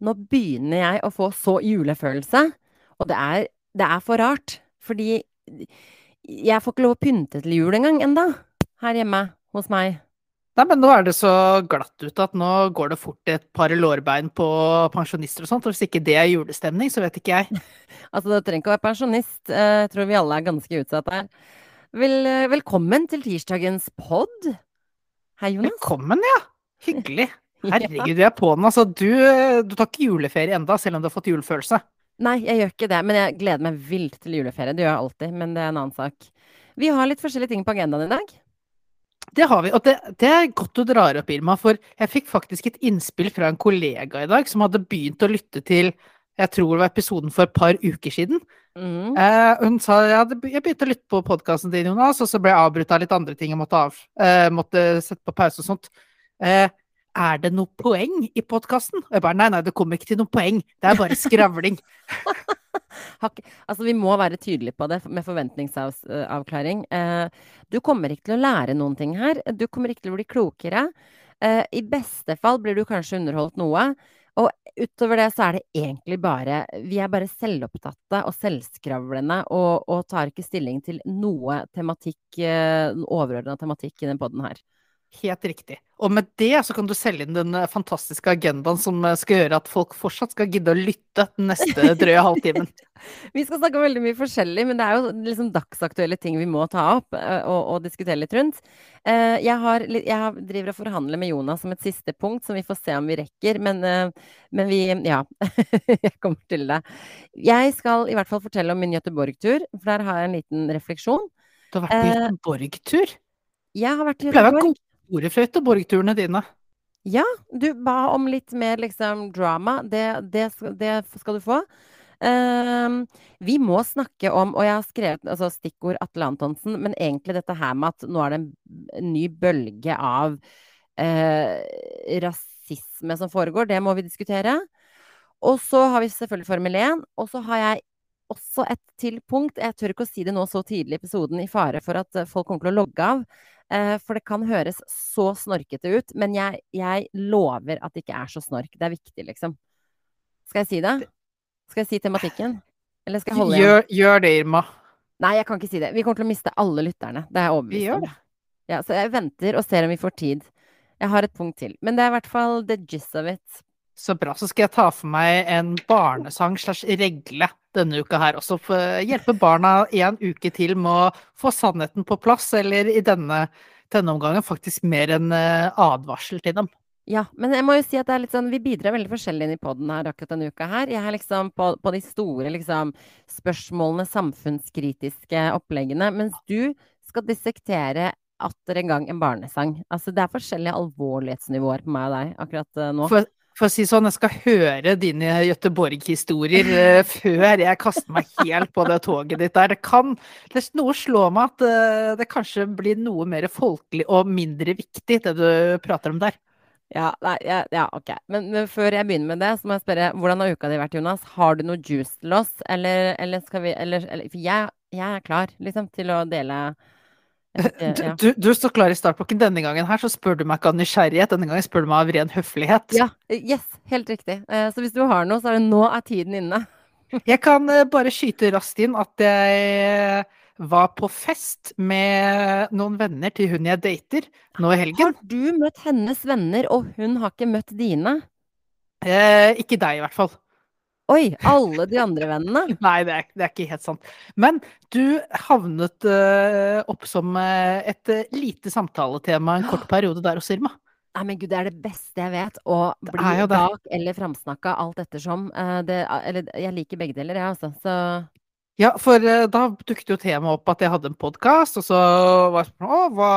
nå begynner jeg å få så julefølelse. Og det er, det er for rart. Fordi jeg får ikke lov å pynte til jul engang enda her hjemme hos meg. Nei, men nå er det så glatt ute at nå går det fort et par lårbein på pensjonister og sånt. Og hvis ikke det er julestemning, så vet ikke jeg. altså, du trenger ikke å være pensjonist. Eh, jeg tror vi alle er ganske utsatt her. Vel, eh, velkommen til tirsdagens pod. Hei, Jonas. Velkommen, ja. Hyggelig. Herregud, du er på den. Altså, du, du tar ikke juleferie enda, selv om du har fått julefølelse. Nei, jeg gjør ikke det. Men jeg gleder meg vilt til juleferie. Det gjør jeg alltid, men det er en annen sak. Vi har litt forskjellige ting på agendaen i dag. Det har vi, og det, det, er godt du drar opp, Irma. For jeg fikk faktisk et innspill fra en kollega i dag som hadde begynt å lytte til jeg tror det var episoden for et par uker siden. Mm. Eh, hun sa ja, jeg begynte å lytte på podkasten din, Jonas, og så ble jeg avbrutt av litt andre ting jeg måtte, av, eh, måtte sette på pause og sånt. Eh, er det noe poeng i podkasten? Og jeg bare nei, nei, det kommer ikke til noe poeng. Det er bare skravling. altså, vi må være tydelige på det med forventningsavklaring. Eh, du kommer ikke til å lære noen ting her. Du kommer ikke til å bli klokere. Eh, I beste fall blir du kanskje underholdt noe. Og utover det så er det egentlig bare Vi er bare selvopptatte og selvskravlende og, og tar ikke stilling til noe tematikk, eh, overordna tematikk i den poden her. Helt riktig. Og med det så kan du selge inn den eh, fantastiske agendaen som eh, skal gjøre at folk fortsatt skal gidde å lytte den neste drøye halvtimen. vi skal snakke om veldig mye forskjellig, men det er jo liksom dagsaktuelle ting vi må ta opp eh, og, og diskutere litt rundt. Jeg, har, jeg, driver og forhandler med Jonas som et siste punkt som vi får se om vi rekker, men, men vi Ja, jeg kommer til det. Jeg skal i hvert fall fortelle om min Göteborg-tur, for der har jeg en liten refleksjon. Du har vært på Göteborg-tur? Jeg har vært i Göteborg storefløyte, borgturene dine. Ja, du ba om litt mer liksom drama. Det, det, det skal du få. Uh, vi må snakke om, og jeg har skrevet altså stikkord Atle Antonsen, men egentlig dette her med at nå er det en ny bølge av uh, rasisme som foregår. Det må vi diskutere. Og så har vi selvfølgelig Formel 1. Og så har jeg også et til punkt. Jeg tør ikke å si det nå så tidlig i episoden, i fare for at folk kommer til å logge av. Eh, for det kan høres så snorkete ut, men jeg, jeg, lover at det ikke er så snork. Det er viktig, liksom. Skal jeg si det? Skal jeg si tematikken? Eller skal jeg holde igjen? Gjør, gjør det, Irma. Nei, jeg kan ikke si det. Vi kommer til å miste alle lytterne. Det er jeg overbevist om. Ja, så jeg venter og ser om vi får tid. Jeg har et punkt til. Men det er i hvert fall the gist of it. Så bra. Så skal jeg ta for meg en barnesang slash regle denne uka her også. Hjelpe barna en uke til med å få sannheten på plass, eller i denne, denne omgangen faktisk mer en eh, advarsel til dem. Ja, men jeg må jo si at er sånn, vi bidrar veldig forskjellig inn i poden her akkurat denne uka her. Jeg er liksom på, på de store liksom, spørsmålene, samfunnskritiske oppleggene, mens du skal dissektere atter en gang en barnesang. Altså det er forskjellige alvorlighetsnivåer på meg og deg akkurat uh, nå. For for å si sånn, jeg skal høre dine Gøteborg-historier uh, før jeg kaster meg helt på det toget ditt der. Det kan det Noe slå meg at uh, det kanskje blir noe mer folkelig og mindre viktig, det du prater om der. Ja, nei, ja, ja ok. Men, men, før jeg begynner med det, så må jeg spørre hvordan har uka di vært, Jonas? Har du noe juice til oss, eller, eller skal vi eller, eller, For jeg, jeg, er klar, liksom, til å dele ja. Du, du, står klar i startblokken. Denne gangen her så spør du meg ikke av nysgjerrighet, denne gangen spør du meg av ren høflighet. Ja, yes, helt riktig. Eh, så hvis du har noe, så er det nå er tiden inne. jeg kan eh, bare skyte raskt inn at jeg var på fest med noen venner til hun jeg dater nå i helgen. Har du møtt hennes venner, og hun har ikke møtt dine? Eh, ikke deg, i hvert fall. Oi, alle de andre vennene? Nei, det er, det er, ikke helt sant. Men du havnet uh, opp som uh, et uh, lite samtaletema en kort periode der hos Irma. Nei, men gud, det er det beste jeg vet. Å bli bak eller framsnakka, alt ettersom. Det, eller jeg liker begge deler, jeg, altså. Så ja, for da dukket jo temaet opp at jeg hadde en podkast, og så var jeg sånn Å, hva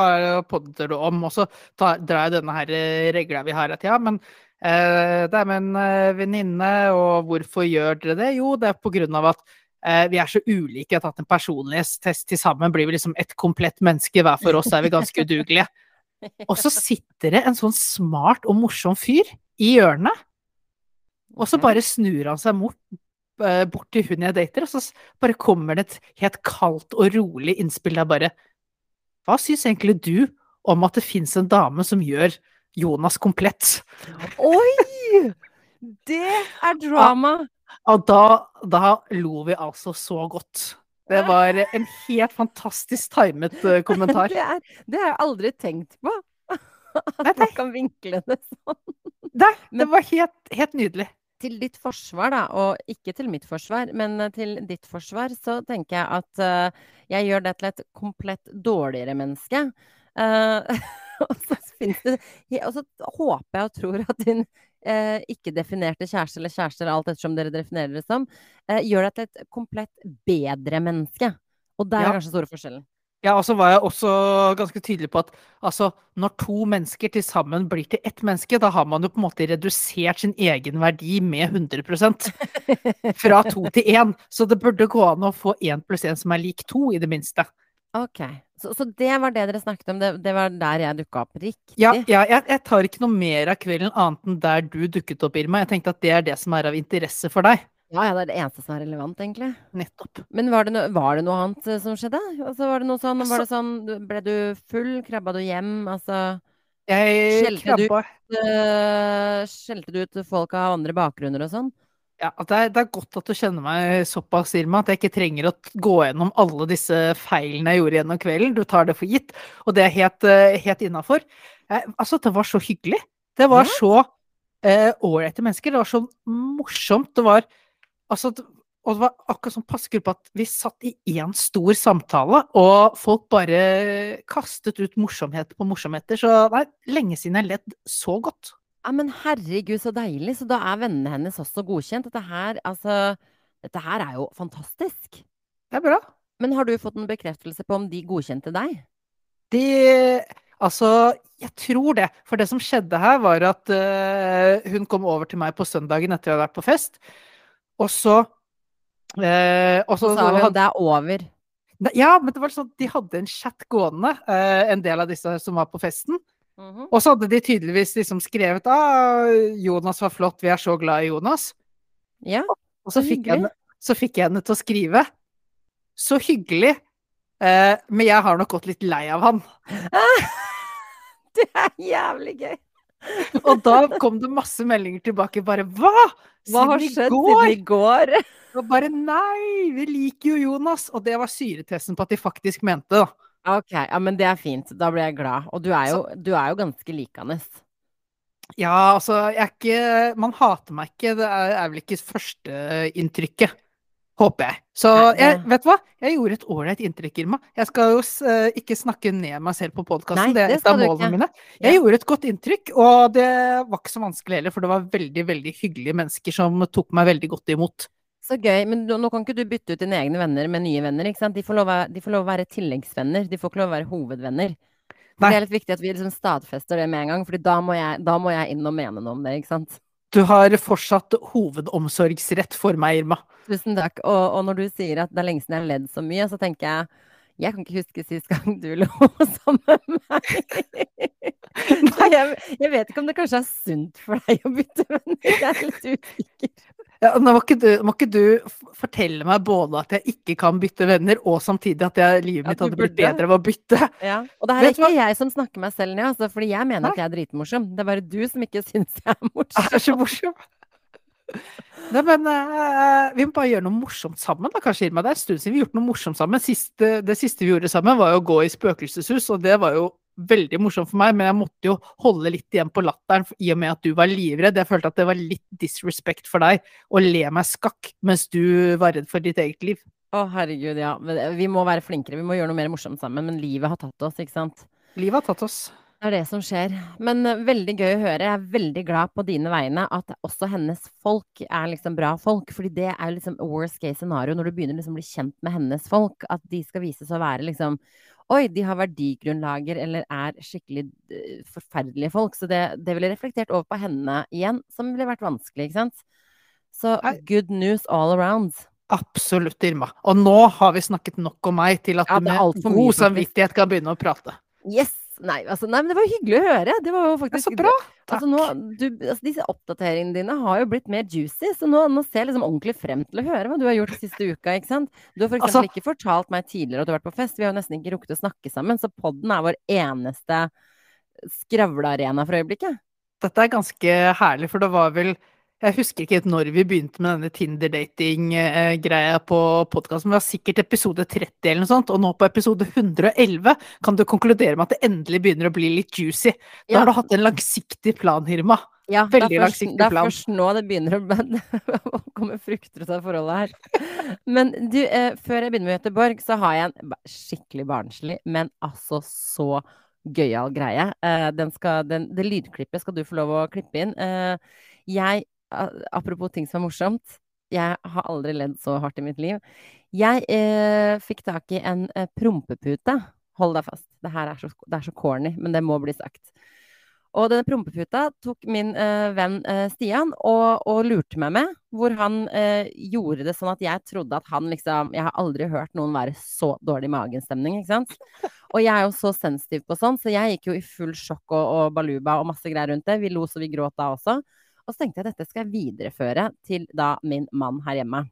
podder du om? Og så drar jeg denne her regla vi har, at ja, men Eh, det er med en eh, venninne, og hvorfor gjør dere det? Jo, det er på grunn av at eh, vi er så ulike. Tatt en personlighetstest til sammen, blir vi liksom et komplett menneske. Hver for oss er vi ganske udugelige. Og så sitter det en sånn smart og morsom fyr i hjørnet, og så bare snur han seg bort, bort til hun jeg dater, og så bare kommer det et helt kaldt og rolig innspill der bare Hva syns egentlig du om at det fins en dame som gjør Jonas komplett. Oi! Det er drama! Og da, da lo vi altså så godt. Det var en helt fantastisk timet uh, kommentar. Det, er, det har jeg aldri tenkt på. At man kan vinkle det sånn. Nei, det var helt, helt nydelig. Til ditt forsvar, da, og ikke til mitt forsvar, men eh, til ditt forsvar, så tenker jeg at uh, jeg gjør det til et komplett dårligere menneske. Uh, og så det Og så håper jeg og tror at din eh, ikke-definerte kjæreste, eller kjærester, alt ettersom dere definerer det som, eh, gjør deg til et komplett bedre menneske. Og der Ja. er kanskje store forskjellen. Ja, og så var jeg også ganske tydelig på at altså, når to mennesker til sammen blir til ett menneske, da har man jo på en måte redusert sin egen verdi med 100% Fra to til én. Så det burde gå an å få én pluss én som er lik to, i det minste. Ok, så, så det var det dere snakket om, det, det var der jeg dukka opp. Riktig. Ja, ja jeg, jeg tar ikke noe mer av kvelden annet enn der du dukket opp, Irma. Jeg tenkte at det er det som er av interesse for deg. Ja, ja, det er det eneste som er relevant, egentlig. Nettopp. Men var det, no, var det noe annet eh, som skjedde? Altså, var det noe sånn, var det Altså- sånn Ble du full? Krabba du hjem? Altså Jeg Skjelte du- krabba uh, Skjelte du ut folk av andre bakgrunner og sånn? Ja, det, er, det er godt at du kjenner meg såpass, Irma, at jeg ikke trenger å gå gjennom alle disse feilene jeg gjorde gjennom kvelden. Du tar det for gitt, og det er helt, eh, helt innafor. Eh, altså, det var så hyggelig. Det var Ja. så eh, ålreite mennesker. Det var så morsomt. Det var altså Og det var akkurat sånn passe på at vi satt i én stor samtale, og folk bare kastet ut morsomheter på morsomheter. Så er lenge siden jeg har ledd så godt. Ja, men herregud, så deilig. Så da er vennene hennes også godkjent. Dette her, altså Dette her er jo fantastisk. Det er bra. Men har du fått en bekreftelse på om de godkjente deg? De Altså, jeg tror det. For det som skjedde her, var at uh, hun kom over til meg på søndagen etter jeg hadde vært på fest. Og så uh, og så, Så sa hun hadde- det er over. Ja, men det var sånn de hadde en chat gående, uh, en del av disse som var på festen. Mhm. Og så hadde de tydeligvis liksom skrevet ah, 'Jonas var flott, vi er så glad i Jonas'. Ja. Og så fikk, jeg, så fikk jeg henne til å skrive 'Så hyggelig', eh, men jeg har nok gått litt lei av han. Det er jævlig gøy. Og da kom det masse meldinger tilbake, bare 'hva?' Hva har Siden skjedd går? siden i går? Og bare 'nei, vi liker jo Jonas'. Og det var syretesten på at de faktisk mente det. Ok, ja, men det er fint. Da blir jeg glad. Og du er jo, du er jo ganske likende. Ja, altså, jeg er ikke Man hater meg ikke, det er, er vel ikke førsteinntrykket. Håper jeg. Så jeg, vet du hva? Jeg gjorde et ålreit inntrykk, Irma. Jeg skal jo eh, ikke snakke ned meg selv på podkasten, det er det et av målene mine. mine. Ja. Jeg gjorde et godt inntrykk, og det var ikke så vanskelig heller, for det var veldig, veldig hyggelige mennesker som tok meg veldig godt imot. Så gøy. Men nå kan ikke du bytte ut dine egne venner med nye venner, ikke sant? De får lov, de får lov å være tilleggsvenner. De får ikke lov å være hovedvenner. Nei. Det er litt viktig at vi liksom stadfester det med en gang, for da, da må jeg inn og mene noe om det, ikke sant? Du har fortsatt hovedomsorgsrett for meg, Irma. Tusen takk. Og, og når du sier at det er lenge siden jeg har ledd så mye, så tenker jeg jeg kan ikke huske sist gang du lo sammen med meg. Jeg, jeg vet ikke om det kanskje er sunt for deg å bytte venner. Jeg er litt usikker. Ja, nå må ikke, du, må ikke du fortelle meg både at jeg ikke kan bytte venner, og samtidig at jeg, livet mitt hadde blitt bedre av å bytte? Ja. Og det her er ikke jeg som snakker meg selv ned, altså, fordi jeg mener at jeg er dritmorsom. Det er bare du som ikke syns jeg er morsom. Jeg er så morsom. Nei, men uh, vi må bare gjøre noe morsomt sammen, da, kanskje, Irma. Det er en stund siden vi har gjort noe morsomt sammen. Siste, det siste vi gjorde sammen, var jo å gå i spøkelseshus, og det var jo veldig morsomt for meg, men jeg måtte jo holde litt igjen på latteren i og med at du var livredd. Jeg følte at det var litt disrespect for deg å le meg skakk mens du var redd for ditt eget liv. Å, herregud, ja. Eh, vi må være flinkere. Vi må gjøre noe mer morsomt sammen. Men livet har tatt oss, ikke sant. Livet har tatt oss. Det er det som skjer. Men eh, veldig gøy å høre. Jeg er veldig glad på dine vegne at også hennes folk er liksom bra folk. Fordi det er liksom worst case scenario når du begynner liksom å bli kjent med hennes folk. At de skal vise seg å være liksom Oi, de har verdigrunnlager eller er skikkelig eh, forferdelige folk. Så det, det ville reflektert over på henne igjen, som ville vært vanskelig, ikke sant. Så good news all around. Absolutt, Irma. Og nå har vi snakket nok om meg til at Ja, du med god samvittighet kan begynne å prate. Yes! Nei, altså, nei, men det var hyggelig å høre. Det var jo faktisk så bra. Takk. Altså nå, du, altså disse oppdateringene dine har jo blitt mer juicy, så nå, nå ser jeg liksom ordentlig frem til å høre hva du har gjort siste uka, ikke sant? Du har for eksempel Altså- ikke fortalt meg tidligere at du har vært på fest, vi har jo nesten ikke rukket å snakke sammen, så podden er vår eneste skravlearena for øyeblikket. Dette er ganske herlig, for det var vel Jeg husker ikke helt når vi begynte med denne Tinder-dating-greia på podkasten, det var sikkert episode 30 eller noe sånt, og nå på episode 111 kan du konkludere med at det endelig begynner å bli litt juicy. Da Ja. har du hatt en langsiktig plan, Hirma. Ja, Veldig det er først, det er først nå det begynner å, komme frukter ut av forholdet her. Men du, eh, før jeg begynner med Göteborg, så har jeg en skikkelig barnslig, men altså så gøyal greie. Eh, den skal, den, det lydklippet skal du få lov å klippe inn. Eh, jeg, apropos ting som er morsomt, jeg har aldri ledd så hardt i mitt liv. Jeg eh, fikk tak i en eh, prompepute. Hold deg fast. Det her er så, det er så corny, men det må bli sagt. Og denne prompeputa tok min eh, venn eh, Stian og, og lurte meg med. Hvor han eh, gjorde det sånn at jeg trodde at han liksom Jeg har aldri hørt noen være så dårlig magen-stemning, ikke sant. Og jeg er jo så sensitiv på sånn, så jeg gikk jo i full sjokk og, og baluba og masse greier rundt det. Vi lo så vi gråt da også. Og så tenkte jeg dette skal jeg videreføre til da min mann her hjemme.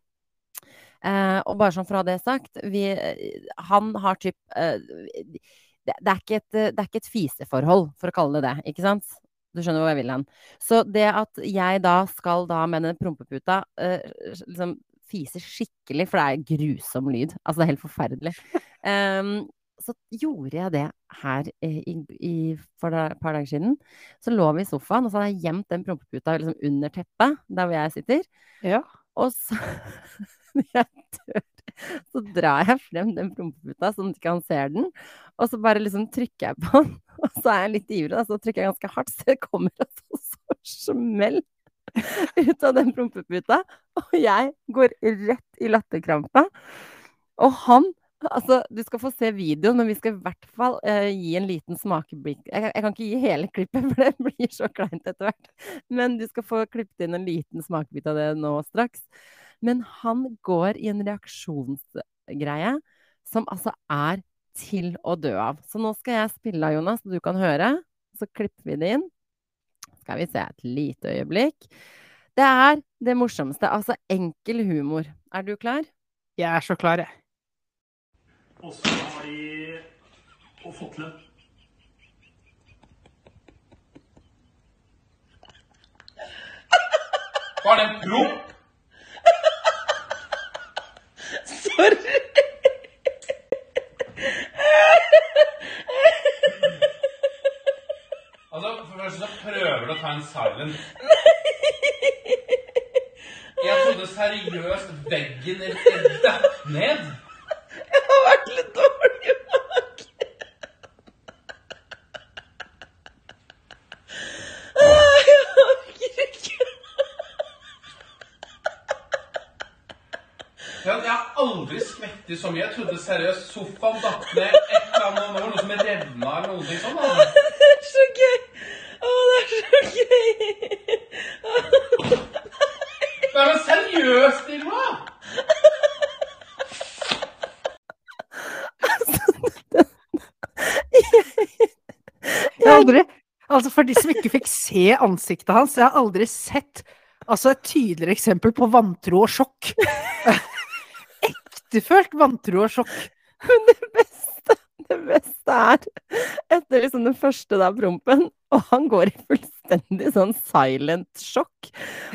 Eh, og bare sånn for å ha det sagt, vi, eh, han har typ eh, det, det, er ikke et, det er ikke et fiseforhold, for å kalle det det, ikke sant? Du skjønner hvor jeg vil hen. Så det at jeg da skal da med den prompeputa eh, liksom fise skikkelig, for det er grusom lyd. Altså det er helt forferdelig. Em, så gjorde jeg det her eh, i, i, for et par dager siden. Så lå vi i sofaen, og så hadde jeg gjemt den prompeputa liksom under teppet, der hvor jeg sitter. Ja. Og så dør, så drar jeg frem den prompeputa sånn at ikke han ser den. Og så bare liksom trykker jeg på den. Og så er jeg litt ivrig, da, så trykker jeg ganske hardt, så det kommer et så smell ut av den prompeputa. Og jeg går rett i latterkrampa. Og han Altså, du skal få se videoen, men vi skal i hvert fall uh, gi en liten smakeblikk. Jeg, jeg kan ikke gi hele klippet, for det blir så kleint etter hvert. Men du skal få klippet inn en liten smakebit av det nå straks. Men han går i en reaksjonsgreie som altså er til å dø av. Så nå skal jeg spille av, Jonas, så du kan høre. Så klipper vi det inn. Skal vi se et lite øyeblikk. Det er det morsomste. Altså enkel humor. Er du klar? Jeg er så klar, jeg. Og så har de og fått lønn. Var det en promp? Altså, for det første så prøver du å ta en silent. Jeg trodde seriøst veggen redda ned. Ja, jeg har aldri skvettet så mye. Jeg trodde seriøst sofaen datt ned. Et eller annet, det var noe som revna eller noe sånt. Det er så gøy! Å, det er så gøy! Nei, men seriøst, Irma! Jeg har aldri, altså For de som ikke fikk se ansiktet hans, jeg har aldri sett altså et tydeligere eksempel på vantro og sjokk. Ektefølt vantro og sjokk. Men det beste, det beste er etter liksom den første da prompen, og han går i fullstendig sånn silent sjokk.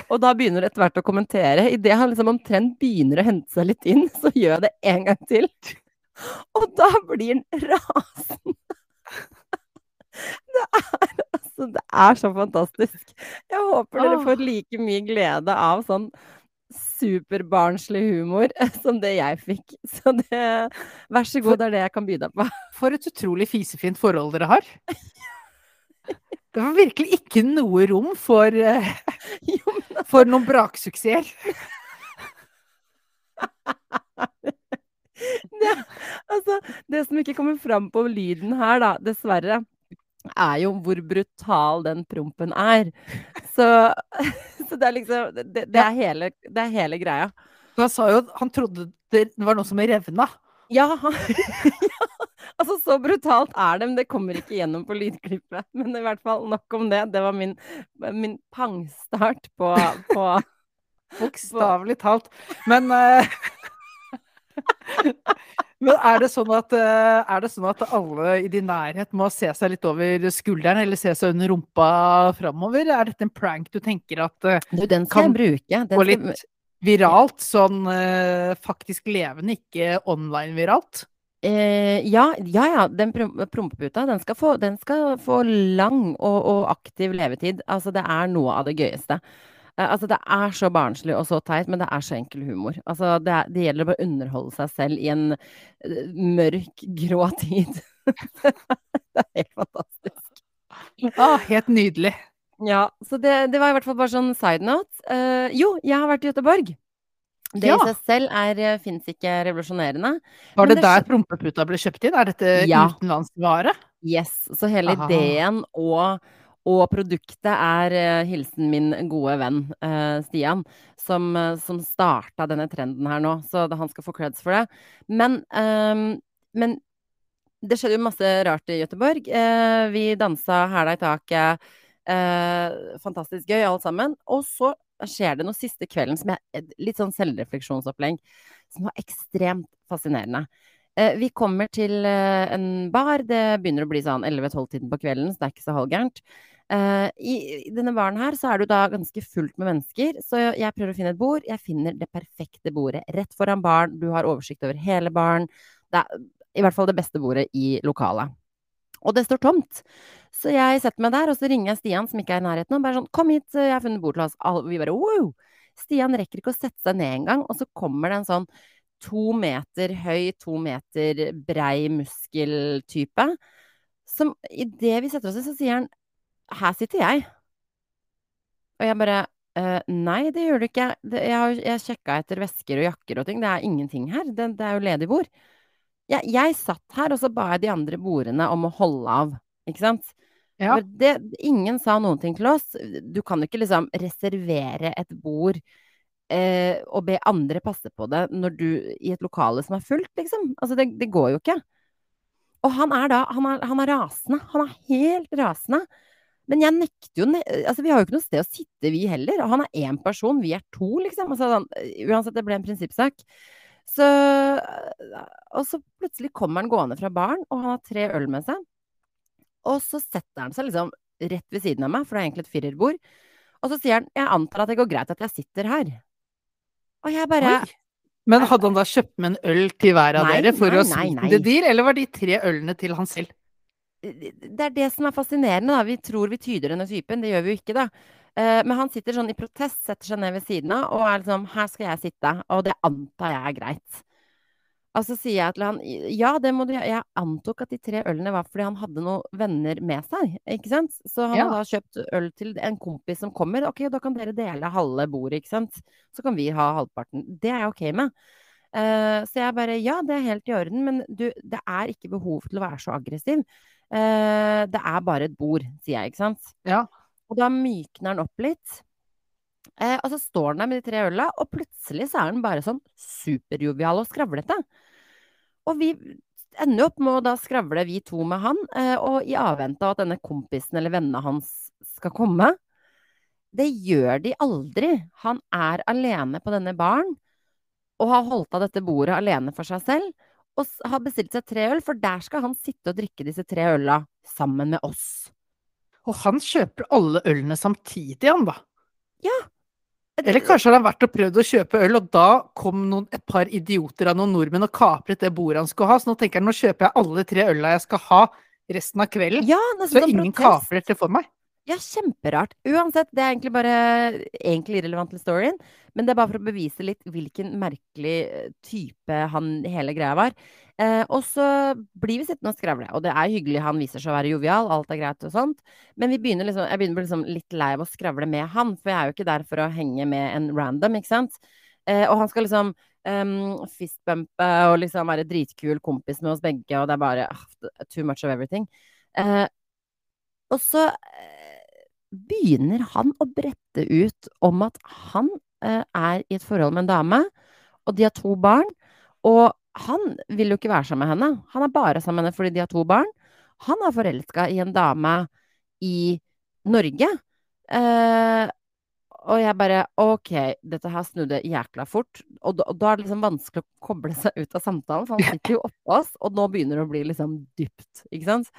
Og da begynner det etter hvert å kommentere. Idet han liksom omtrent begynner å hente seg litt inn, så gjør jeg det en gang til. Og da blir han rasende. Det er altså Det er så fantastisk. Jeg håper dere får like mye glede av sånn superbarnslig humor som det jeg fikk. Så det Vær så god, det er det jeg kan by deg på. For et utrolig fisefint forhold dere har. Det var virkelig ikke noe rom for, eh, men for noen braksuksesser. det, altså, det som ikke kommer fram på lyden her, da, dessverre, er jo hvor brutal den prompen er. Så, så det er liksom det, det, er hele, det er hele greia. Han sa jo at han trodde det var noe som revna. Ja, ja, altså så brutalt er det, men det kommer ikke gjennom på lydklippet. Men i hvert fall nok om det. Det var min, min pangstart på, på Bokstavelig talt. Men eh, Men er det, sånn at, eh, er det sånn at alle i din nærhet må se seg litt over skulderen, eller se seg under rumpa framover? Er dette en prank du tenker at eh, Du, den Kan bruke. Den går litt viralt? Sånn eh, faktisk levende, ikke online-viralt? Eh, ja, ja, ja. Den prom- prompeputa, den skal få, den skal få lang og, og aktiv levetid. Altså, det er noe av det gøyeste. Eh, altså, det er så barnslig og så teit, men det er så enkel humor. Altså, det, er, det gjelder bare underholde seg selv i en eh, mørk, grå tid. det er helt fantastisk. Ah, helt nydelig. Ja, så det, det var i hvert fall bare sånn side note. Uh, jo, jeg har vært i Göteborg. Det Ja. i seg selv er, fins ikke revolusjonerende. Var det det der prompeputa ble kjøpt inn? Er dette Ja. utenlandsk vare? Yes, så hele Aha. ideen og, og produktet er eh, hilsen min gode venn eh, Stian, som, uh, som starta denne trenden her nå. Så han skal få creds for det. Men, ehm, men det skjedde jo masse rart i Gøteborg. Eh, vi dansa hæla i taket. Eh, fantastisk gøy, alle sammen. Og så skjer det noe siste kvelden som er litt sånn selvrefleksjonsopplegg, som var ekstremt fascinerende. Eh, vi kommer til eh, en bar. Det begynner å bli sånn 11-12-tiden på kvelden, så det er ikke så halvgærent. Eh, i, denne baren her så er det jo da ganske fullt med mennesker, så jeg prøver å finne et bord. Jeg finner det perfekte bordet rett foran baren. Du har oversikt over hele baren. Det er i hvert fall det beste bordet i lokalet. Og det står tomt. Så jeg setter meg der, og så ringer jeg Stian, som ikke er i nærheten, og bare sånn 'Kom hit, jeg har funnet bord til oss.' Og vi bare wow! Stian rekker ikke å sette seg ned engang, og så kommer det en sånn to meter høy, to meter brei muskeltype, som idet vi setter oss ned, så sier han 'Her sitter jeg'. Og jeg bare «Eh, Nei, det gjør du ikke. Det, jeg har jeg sjekka etter vesker og jakker og ting. Det er ingenting her. Det, det er jo ledig bord. Jeg, jeg satt her, og så ba jeg de andre bordene om å holde av. Ikke sant? Ja. Det, ingen sa noen ting til oss. Du kan jo ikke liksom reservere et bord eh, og be andre passe på det når du i et lokale som er fullt, liksom. Altså, det, det går jo ikke. Og han er da han er, han er rasende. Han er helt rasende. Men jeg nekter jo Altså, vi har jo ikke noe sted å sitte, vi heller. Han er én person, vi er to, liksom. Altså, uansett, det ble en prinsippsak. Så Og så plutselig kommer han gående fra baren, og han har tre øl med seg. Og så setter han seg liksom rett ved siden av meg, for det er egentlig et firerbord. Og så sier han 'Jeg antar at det går greit at jeg sitter her'. Og jeg bare Oi. Men hadde han da kjøpt med en øl til hver av Nei, dere for nei, å sweeten the deal, eller var de tre ølene til han selv? Det er det som er fascinerende, da. Vi tror vi tyder denne typen, det gjør vi jo ikke, da. Eh, Men han sitter sånn i protest, setter seg ned ved siden av og er liksom 'Her skal jeg sitte', og det antar jeg er greit. Og så sier jeg til han ja, det må du gjøre. Jeg antok at de tre ølene var fordi han hadde noen venner med seg, ikke sant. Så han Ja. har da kjøpt øl til en kompis som kommer. Ok, da kan dere dele halve bordet, ikke sant. Så kan vi ha halvparten. Det er jeg ok med. Eh, så jeg bare ja, det er helt i orden, men du, det er ikke behov til å være så aggressiv. Eh, det er bare et bord, sier jeg, ikke sant. Ja. Og da mykner den opp litt. Eh, og så står han der med de tre øla, og plutselig så er han bare sånn superjovial og skravlete. Og vi ender jo opp med å da skravle, vi to med han, eh, og i avvente av at denne kompisen eller vennene hans skal komme. Det gjør de aldri. Han er alene på denne baren, og har holdt av dette bordet alene for seg selv. Og har bestilt seg tre øl, for der skal han sitte og drikke disse tre øla sammen med oss. Og han kjøper alle ølene samtidig, han da. Ja. Eller kanskje han har vært og prøvd å kjøpe øl, og da kom noen, et par idioter av noen nordmenn og kapret det bordet han skulle ha. Så nå tenker han nå kjøper jeg alle tre øla jeg skal ha resten av kvelden. Ja, så ingen kaprer dette for meg. Ja, kjemperart. Uansett, det er egentlig bare egentlig irrelevant til storyen. Men det er bare for å bevise litt hvilken merkelig eh, type han hele greia var. Eh, og så blir vi sittende og skravle. Og det er hyggelig, han viser seg å være jovial, alt er greit og sånt. Men begynner liksom, jeg begynner å bli liksom litt lei av å skravle med han, for jeg er jo ikke der for å henge med en random, ikke sant. Eh, og han skal liksom um, fistbumpe og liksom være dritkul kompis med oss begge, og det er bare uh, too much of everything. Eh, og så eh, begynner han å brette ut om at han eh, er i et forhold med en dame, og de har to barn. Og han vil jo ikke være sammen med henne. Han er bare sammen med henne fordi de har to barn. Han er forelska i en dame i Norge. Eh, og jeg bare OK, dette her snudde jækla fort. Og da, og da er det liksom vanskelig å koble seg ut av samtalen, for han sitter jo oppå oss, og nå begynner det å bli liksom dypt, ikke sant?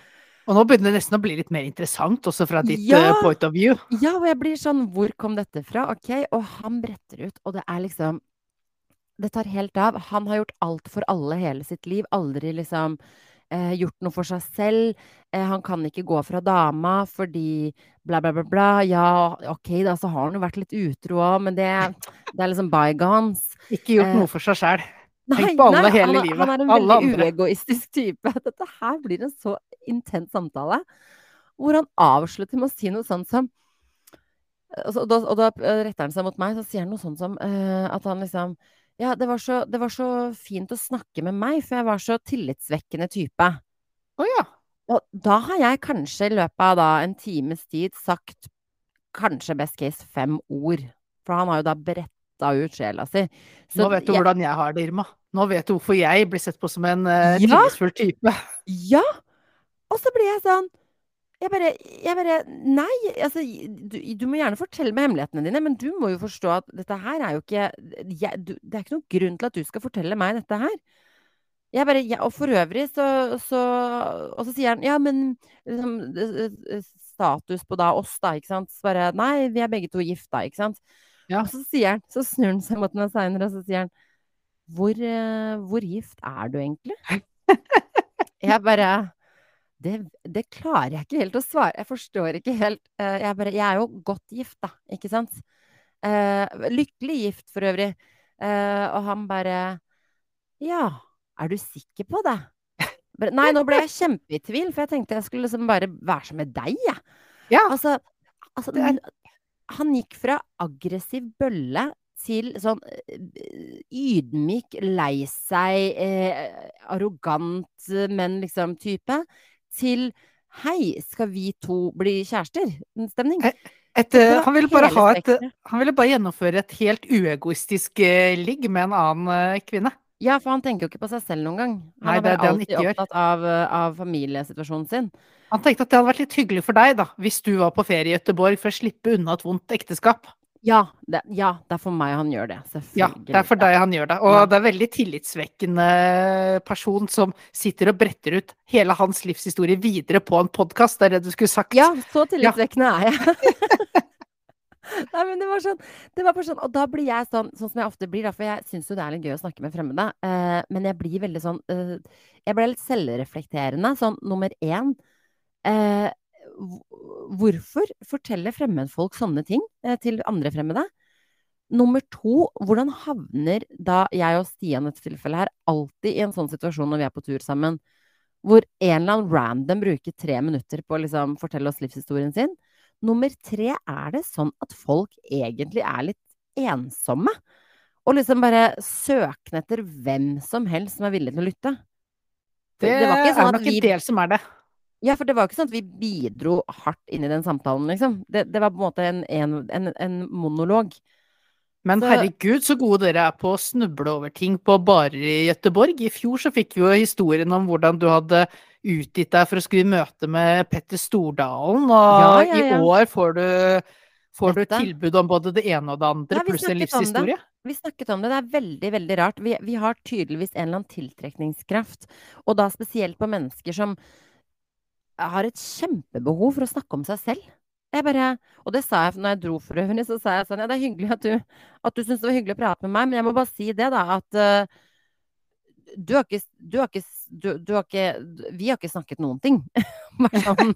Og nå begynner det nesten å bli litt mer interessant, også fra ditt Ja! eh, point of view. Ja, og jeg blir sånn Hvor kom dette fra? Ok, og han bretter ut, og det er liksom Det tar helt av. Han har gjort alt for alle hele sitt liv. Aldri liksom eh, gjort noe for seg selv. Eh, han kan ikke gå fra dama fordi bla, bla, bla, bla. Ja, ok, da, så har han jo vært litt utro òg, men det, det er liksom bygones. Ikke gjort Eh, noe for seg sjæl. Tenk på alle hele han, livet. Han er en veldig uegoistisk type. Dette her blir en så intens samtale. Hvor han avslutter med å si noe sånt som og, så, og, da, og da eh, retter han seg mot meg, så sier han noe sånt som uh, at han liksom Ja, det var, så, det var så fint å snakke med meg, for jeg var så tillitsvekkende type. Å ja. Og da har jeg kanskje i løpet av da en times tid sagt kanskje best case fem ord. For han har jo da bretta ut sjela si. Så Nå vet du jeg- hvordan jeg har det, Irma. Nå vet du hvorfor jeg blir sett på som en uh, Ja. tillitsfull type. Ja! Og så blir jeg sånn Jeg bare, jeg bare Nei, altså du, du må gjerne fortelle meg hemmelighetene dine, men du må jo forstå at dette her er jo ikke jeg, du, Det er ikke noen grunn til at du skal fortelle meg dette her. Jeg bare, jeg, og for øvrig så, så Og så sier han ja, men liksom, status på da oss, da, ikke sant. Så bare nei, vi er begge to gifta, ikke sant. Ja. Og så sier han, så snur han seg mot meg seinere, og så sier han hvor, eh, hvor gift er du egentlig? Jeg bare det, det klarer jeg ikke helt å svare. Jeg forstår ikke helt. eh, Jeg, bare, jeg er jo godt gift, da, ikke sant? Eh, lykkelig gift, for øvrig. Eh, og han bare Ja, er du sikker på det? Nei, nå ble jeg kjempe i tvil, for jeg tenkte jeg skulle liksom bare være som med deg, jeg. Ja. Altså, altså er- han gikk fra aggressiv bølle til sånn ydmyk, lei seg, eh, arrogant, men liksom type, til hei, skal vi to bli kjærester? Stemning. Et, Det eh, han ville bare ha et. Han ville bare gjennomføre et helt uegoistisk eh, ligg med en annen eh, kvinne. Ja, for han tenker jo ikke på seg selv noen gang. Han Nei, er det bare alltid opptatt av, eh, av familiesituasjonen sin. Han tenkte at det hadde vært litt hyggelig for deg, da, hvis du var på ferie i Gøteborg, for å slippe unna et vondt ekteskap. Ja, det, ja, det er for meg han gjør det. Ja, det er for deg han gjør det. Og det er veldig tillitsvekkende person som sitter og bretter ut hele hans livshistorie videre på en podkast. Det er det du skulle sagt. Ja, så tillitsvekkende er jeg. Nei, men det var sånn, det var sånn Og da blir jeg sånn, sånn som jeg ofte blir, da, for jeg syns jo det er litt gøy å snakke med fremmede. eh, men jeg blir veldig sånn eh, Jeg ble litt selvreflekterende. Sånn nummer én eh, Hvorfor forteller fremmedfolk sånne ting eh, til andre fremmede? Nummer to, hvordan havner da jeg og Stian i dette tilfellet her alltid i en sånn situasjon når vi er på tur sammen, hvor en eller annen random bruker tre minutter på å liksom fortelle oss livshistorien sin? Nummer tre, er det sånn at folk egentlig er litt ensomme? Og liksom bare søkende etter hvem som helst som er villig til å lytte? Det, det var ikke sånn er nok vi en del som er det. Ja, for det var ikke sånn at vi bidro hardt inn i den samtalen, liksom. Det, det var på en måte en, en, en, monolog. Men Så- herregud, så gode dere er på å snuble over ting på barer i Gøteborg. I fjor så fikk vi jo historien om hvordan du hadde utgitt deg for å skulle møte med Petter Stordalen, og Ja, ja, ja. i år får du, får du tilbud om både det ene og det andre, pluss en livshistorie. Vi snakket om det. Det er veldig, veldig rart. Vi, vi har tydeligvis en eller annen tiltrekningskraft, og da spesielt på mennesker som har et kjempebehov for å snakke om seg selv. Bare, og det sa jeg når jeg dro for øvrig, så sa jeg sånn Ja, det er hyggelig at du, at du syns det var hyggelig å prate med meg, men jeg må bare si det, da, at uh, du har ikke Du har ikke, du, du har ikke Vi har ikke snakket noen ting. bare sånn,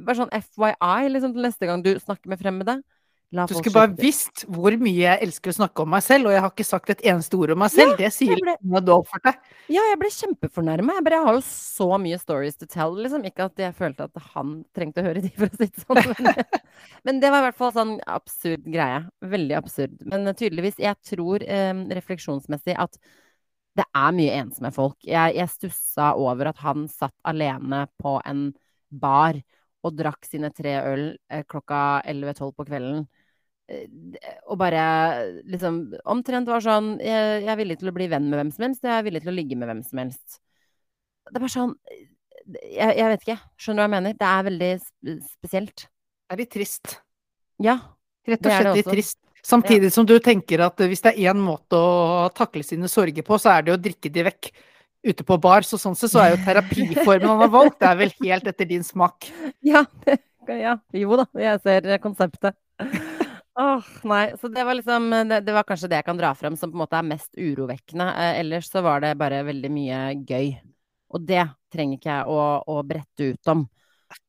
bare sånn FYI, liksom, til neste gang du snakker med fremmede. La Du skulle bare visst hvor mye jeg elsker å snakke om meg selv, og jeg har ikke sagt et eneste ord om meg selv. det sier ble- noe du har oppført deg. Ja, jeg ble kjempefornærma. Jeg, jeg har jo så mye stories to tell, liksom. Ikke at jeg følte at han trengte å høre de, for å si det sånn. Men, men det var i hvert fall sånn absurd greie. Veldig absurd. Men tydeligvis, jeg tror eh, refleksjonsmessig at det er mye ensomme folk. Jeg, jeg stussa over at han satt alene på en bar og drakk sine tre øl eh, klokka 11-12 på kvelden. Eh, Og bare liksom omtrent var sånn jeg, jeg er villig til å bli venn med hvem som helst, jeg er villig til å ligge med hvem som helst. Det er bare sånn Jeg, jeg vet ikke. Skjønner du hva jeg mener? Det er veldig spesielt. Det er litt trist. Ja. Rett og slett litt trist. Samtidig som du tenker at hvis det er én måte å takle sine sorger på, så er det å drikke de vekk ute på bar. Så sånn sett så er jo terapiformen han har valgt, det er vel helt etter din smak. Ja, det, ja. Jo da, jeg ser konseptet. Åh, nei. Så det var liksom det, det var kanskje det jeg kan dra frem som på en måte er mest urovekkende. Eh, ellers så var det bare veldig mye gøy. Og det trenger ikke jeg å, å brette ut om.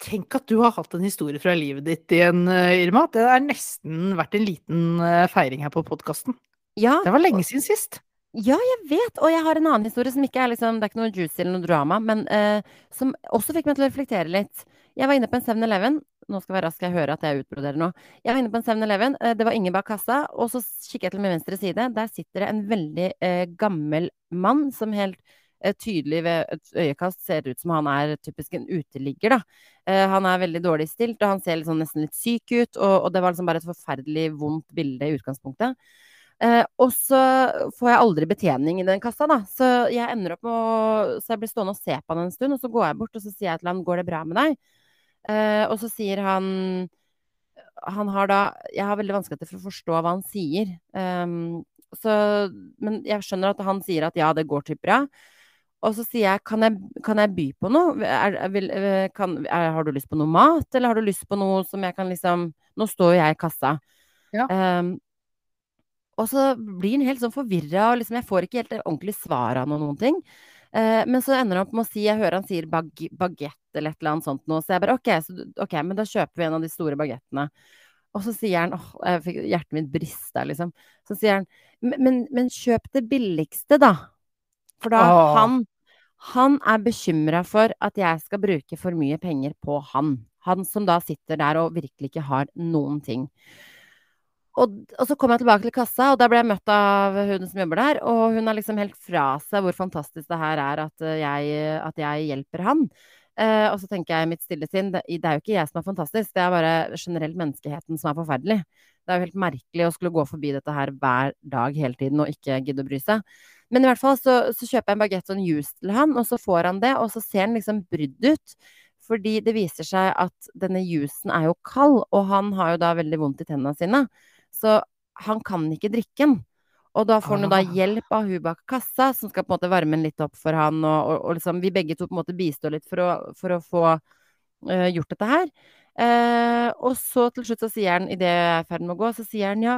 Tenk at du har hatt en historie fra livet ditt igjen, eh, Irma. Det er nesten vært en liten eh, feiring her på podkasten. Ja, Det var lenge siden sist. Ja, jeg vet! Og jeg har en annen historie som ikke er liksom Det er ikke noe juicy eller noe drama, men eh, som også fikk meg til å reflektere litt. Jeg var inne på en 7-Eleven. Nå skal jeg være rask, jeg hører at jeg utbroderer nå. Jeg var inne på en 7-Eleven. Eh, det var ingen bak kassa. Og så kikker jeg til min venstre side. Der sitter det en veldig eh, gammel mann som helt eh, tydelig ved et øyekast ser ut som han er typisk en uteligger, da. Eh, han er veldig dårlig stilt, og han ser liksom nesten litt syk ut. Og, og det var liksom bare et forferdelig vondt bilde i utgangspunktet. Eh, og så får jeg aldri betjening i den kassa, da. Så jeg ender opp med å Så jeg blir stående og se på han en stund, og så går jeg bort og så sier jeg til han 'Går det bra med deg?' Eh, og så sier han Han har da Jeg har veldig vanskeligheter for å forstå hva han sier. Ehm, så Men jeg skjønner at han sier at ja, det går typ bra. Og så sier jeg kan jeg, kan jeg by på noe? Er, vil, eh, kan, er, har du lyst på noe mat, eller har du lyst på noe som jeg kan liksom Nå står jo jeg i kassa. Ja. Um, og så blir han helt sånn forvirra, og liksom jeg får ikke helt ordentlig svar av noen ting. Eh, men så ender han opp med å si Jeg hører han sier bag bagett eller et eller annet sånt noe. Så jeg bare OK, så, du- ok, men da kjøper vi en av de store bagettene. Og så sier han åh, jeg fikk, Hjertet mitt brista, liksom. Så sier han "Men- men, men kjøp det billigste, da. For da Åh. han Han er bekymra for at jeg skal bruke for mye penger på han. Han som da sitter der og virkelig ikke har noen ting. Og, og så kom jeg tilbake til kassa, og da ble jeg møtt av hun som jobber der. Og hun er liksom helt fra seg hvor fantastisk det her er at eh, jeg, at jeg hjelper han. Uh, og så tenker jeg i mitt stille sinn, det, det er jo ikke jeg som er fantastisk, det er bare generelt menneskeheten som er forferdelig. Det er jo helt merkelig å skulle gå forbi dette her hver dag hele tiden og ikke gidde å bry seg. Men i hvert fall så, så kjøper jeg en bagett og en juice til han, og så får han det, og så ser han liksom brydd ut. Fordi det viser seg at denne juicen er jo kald, og han har jo da veldig vondt i tennene sine. Så han kan ikke drikke den. Og da får han jo da Ah. hjelp av hun bak kassa, som skal på en måte varme den litt opp for han. Og, og, og liksom vi begge to på en måte bistår litt for å, for å få uh, gjort dette her. Uh, og så til slutt så sier han, idet jeg er i ferd med å gå, så sier han ja.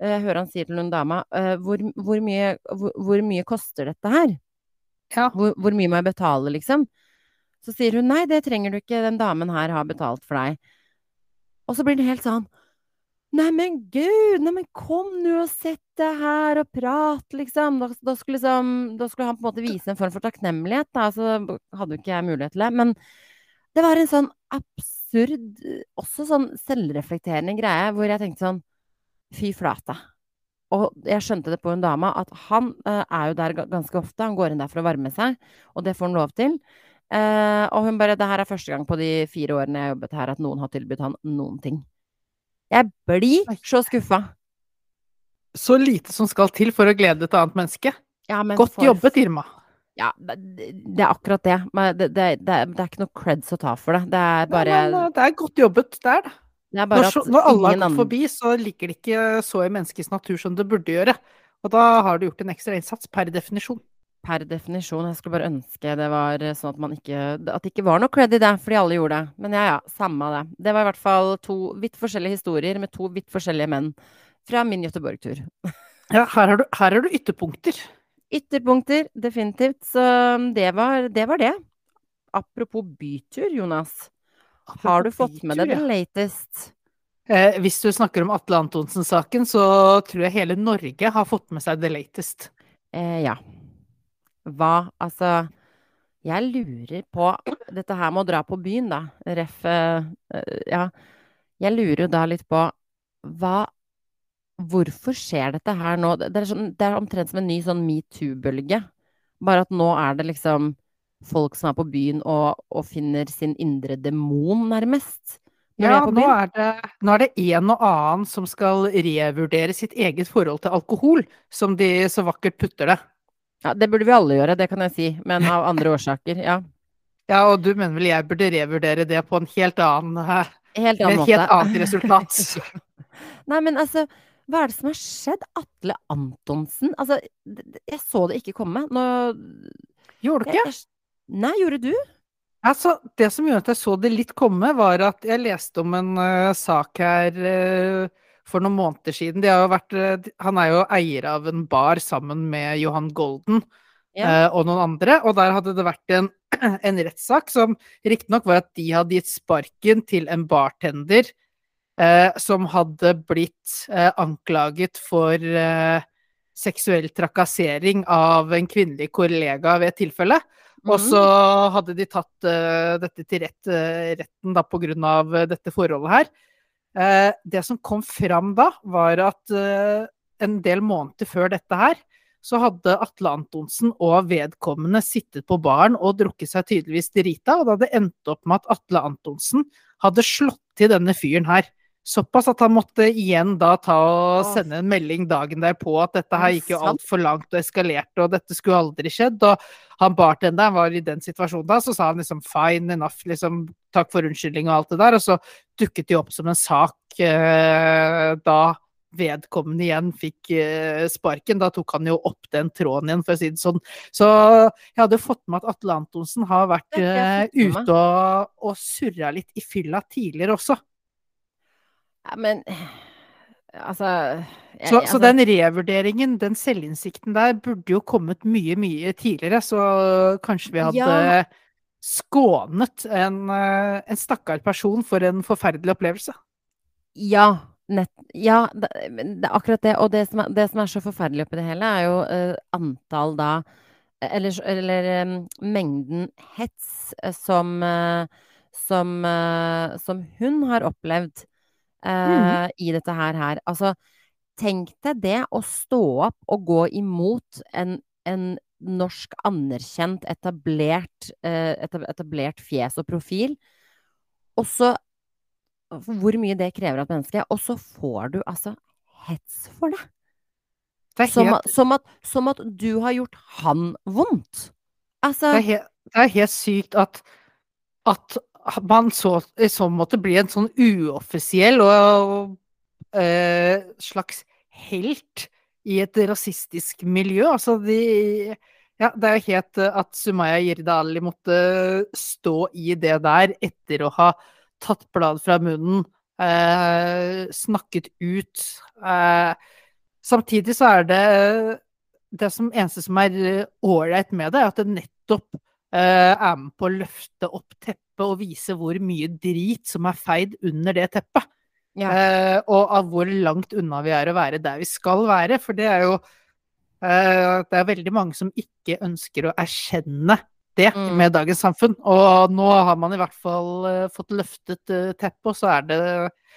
Uh, Jeg hører han sier til noen dama eh, hvor, hvor, mye, hvor, hvor mye koster dette her? Ja. Hvor, hvor mye må jeg betale, liksom? Så sier hun nei, det trenger du ikke, den damen her har betalt for deg. Og så blir det helt sånn Neimen gud, neimen kom nå og sett deg her og prat, liksom. Da, da, skulle liksom. da skulle han på en måte vise en form for takknemlighet, da, så hadde jo ikke jeg mulighet til det. Men det var en sånn absurd, også sånn selvreflekterende greie, hvor jeg tenkte sånn Fy flate. Og jeg skjønte det på en dame at han uh, er jo der ganske ofte. Han går inn der for å varme seg, og det får han lov til. Uh, og hun bare Det her er første gang på de fire årene jeg har jobbet her, at noen har tilbudt han noen ting. Jeg blir så skuffa. Så lite som skal til for å glede et annet menneske. Ja, men Godt for- jobbet, Irma. Ja, det, er akkurat det. Men det, det, det, er- det er ikke noe creds å ta for det. Det er bare, Nei, men, eh, det er godt jobbet, der, er er bare Når, så, når alle har gått forbi, så ligger det ikke så i menneskets natur som det burde gjøre. Og da har du gjort en ekstra innsats, per definisjon. Per definisjon. Jeg skulle bare ønske det var eh, sånn at man ikke At det ikke var noe cred i det, fordi alle gjorde det. Men ja, ja. Samme av det. Det var i hvert fall to vidt forskjellige historier med to vidt forskjellige menn fra min Göteborg-tur. Ja, her har du, her har du ytterpunkter. Ytterpunkter, definitivt. Så um, det var det. Var det. Apropos bytur, Jonas. Har du fått med deg det ja. latest? Eh, hvis du snakker om Atle Antonsen-saken, så tror jeg hele Norge har fått med seg the latest. Eh, ja. Hva Altså, jeg lurer på Dette her med å dra på byen, da. Ref. eh, ja. Jeg lurer jo da litt på hva Hvorfor skjer dette her nå? Det det er, sånn, det er omtrent som en ny sånn metoo-bølge. Bare at nå er det liksom folk som er på byen og, og finner sin indre demon, nærmest. Ja, er nå er det, nå er det en og annen som skal revurdere sitt eget forhold til alkohol, som de så vakkert putter det. Ja, det burde vi alle gjøre, det kan jeg si. Men av andre årsaker. Ja. Ja, og du mener vel jeg burde revurdere det på en helt annen, eh, Helt med annen et helt annet resultat. Nei, men altså, hva er det som har skjedd? Atle Antonsen? Altså, jeg så det ikke komme. Nå Gjorde du ikke? jeg, Nei, gjorde du? Altså, det som gjorde at jeg så det litt komme, var at jeg leste om en uh, sak her eh, for noen måneder siden. De har jo vært, eh, han er jo eier av en bar sammen med Johan Golden Ja. eh, og noen andre, og der hadde det vært en, en rettssak som riktignok var at de hadde gitt sparken til en bartender eh, som hadde blitt eh, anklaget for eh, seksuell trakassering av en kvinnelig kollega ved et tilfelle. Og Mhm. så hadde de tatt eh, dette til rett, retten da, på grunn av dette forholdet her. Eh, det som kom fram da, var at eh, en del måneder før dette her, så hadde Atle Antonsen og vedkommende sittet på baren og drukket seg tydeligvis drita, og det hadde endt opp med at Atle Antonsen hadde slått til denne fyren her. Såpass at han måtte igjen da ta og sende en melding dagen derpå at dette Er her gikk jo altfor langt og eskalerte, og dette skulle aldri skjedd. Og han bartenderen var i den situasjonen da, så sa han liksom fine enough, liksom takk for unnskyldning og alt det der. Og så dukket det opp som en sak eh, da vedkommende igjen fikk eh, sparken. Da tok han jo opp den tråden igjen, for å si det sånn. Så jeg hadde fått med at Atle Antonsen har vært eh, ute og, og surra litt i fylla tidligere også. Ja, men altså jeg, Så, altså, så den revurderingen, den selvinnsikten der, burde jo kommet mye, mye tidligere. Så kanskje vi hadde Ja. skånet en, eh, en stakkar person for en forferdelig opplevelse. Ja, nett, ja det, det er akkurat det. Og det som, er, det som er så forferdelig oppi det hele, er jo uh, antall da Eller, eller um, mengden hets eh, som, uh, som, uh, som hun har opplevd eh, i dette her, her. Altså, tenk deg det å stå opp og gå imot en, en norsk anerkjent, etablert, uh, etablert fjes og profil. Og så hvor mye det krever av et menneske, og så får du altså hets for det. Det Som, som, at, som at du har gjort han vondt. Altså det er helt, det er helt sykt at, at man så, i så måte blir en sånn uoffisiell og, uh, slags helt i et rasistisk miljø. Altså de Ja, det er jo helt eh, at Sumaya Jirde måtte stå i det der etter å ha tatt blad fra munnen, eh, snakket ut. Eh, samtidig så er det det som eneste som er eh, ålreit med det, er at det nettopp eh, er med på å løfte opp teppet og vise hvor mye drit som er feid under det teppet. Ja. Eh, og av hvor langt unna vi er å være der vi skal være. For det er jo eh, Det er veldig mange som ikke ønsker å erkjenne det Mm. med dagens samfunn. Og nå har man i hvert fall eh, fått løftet uh, teppet, og så er det,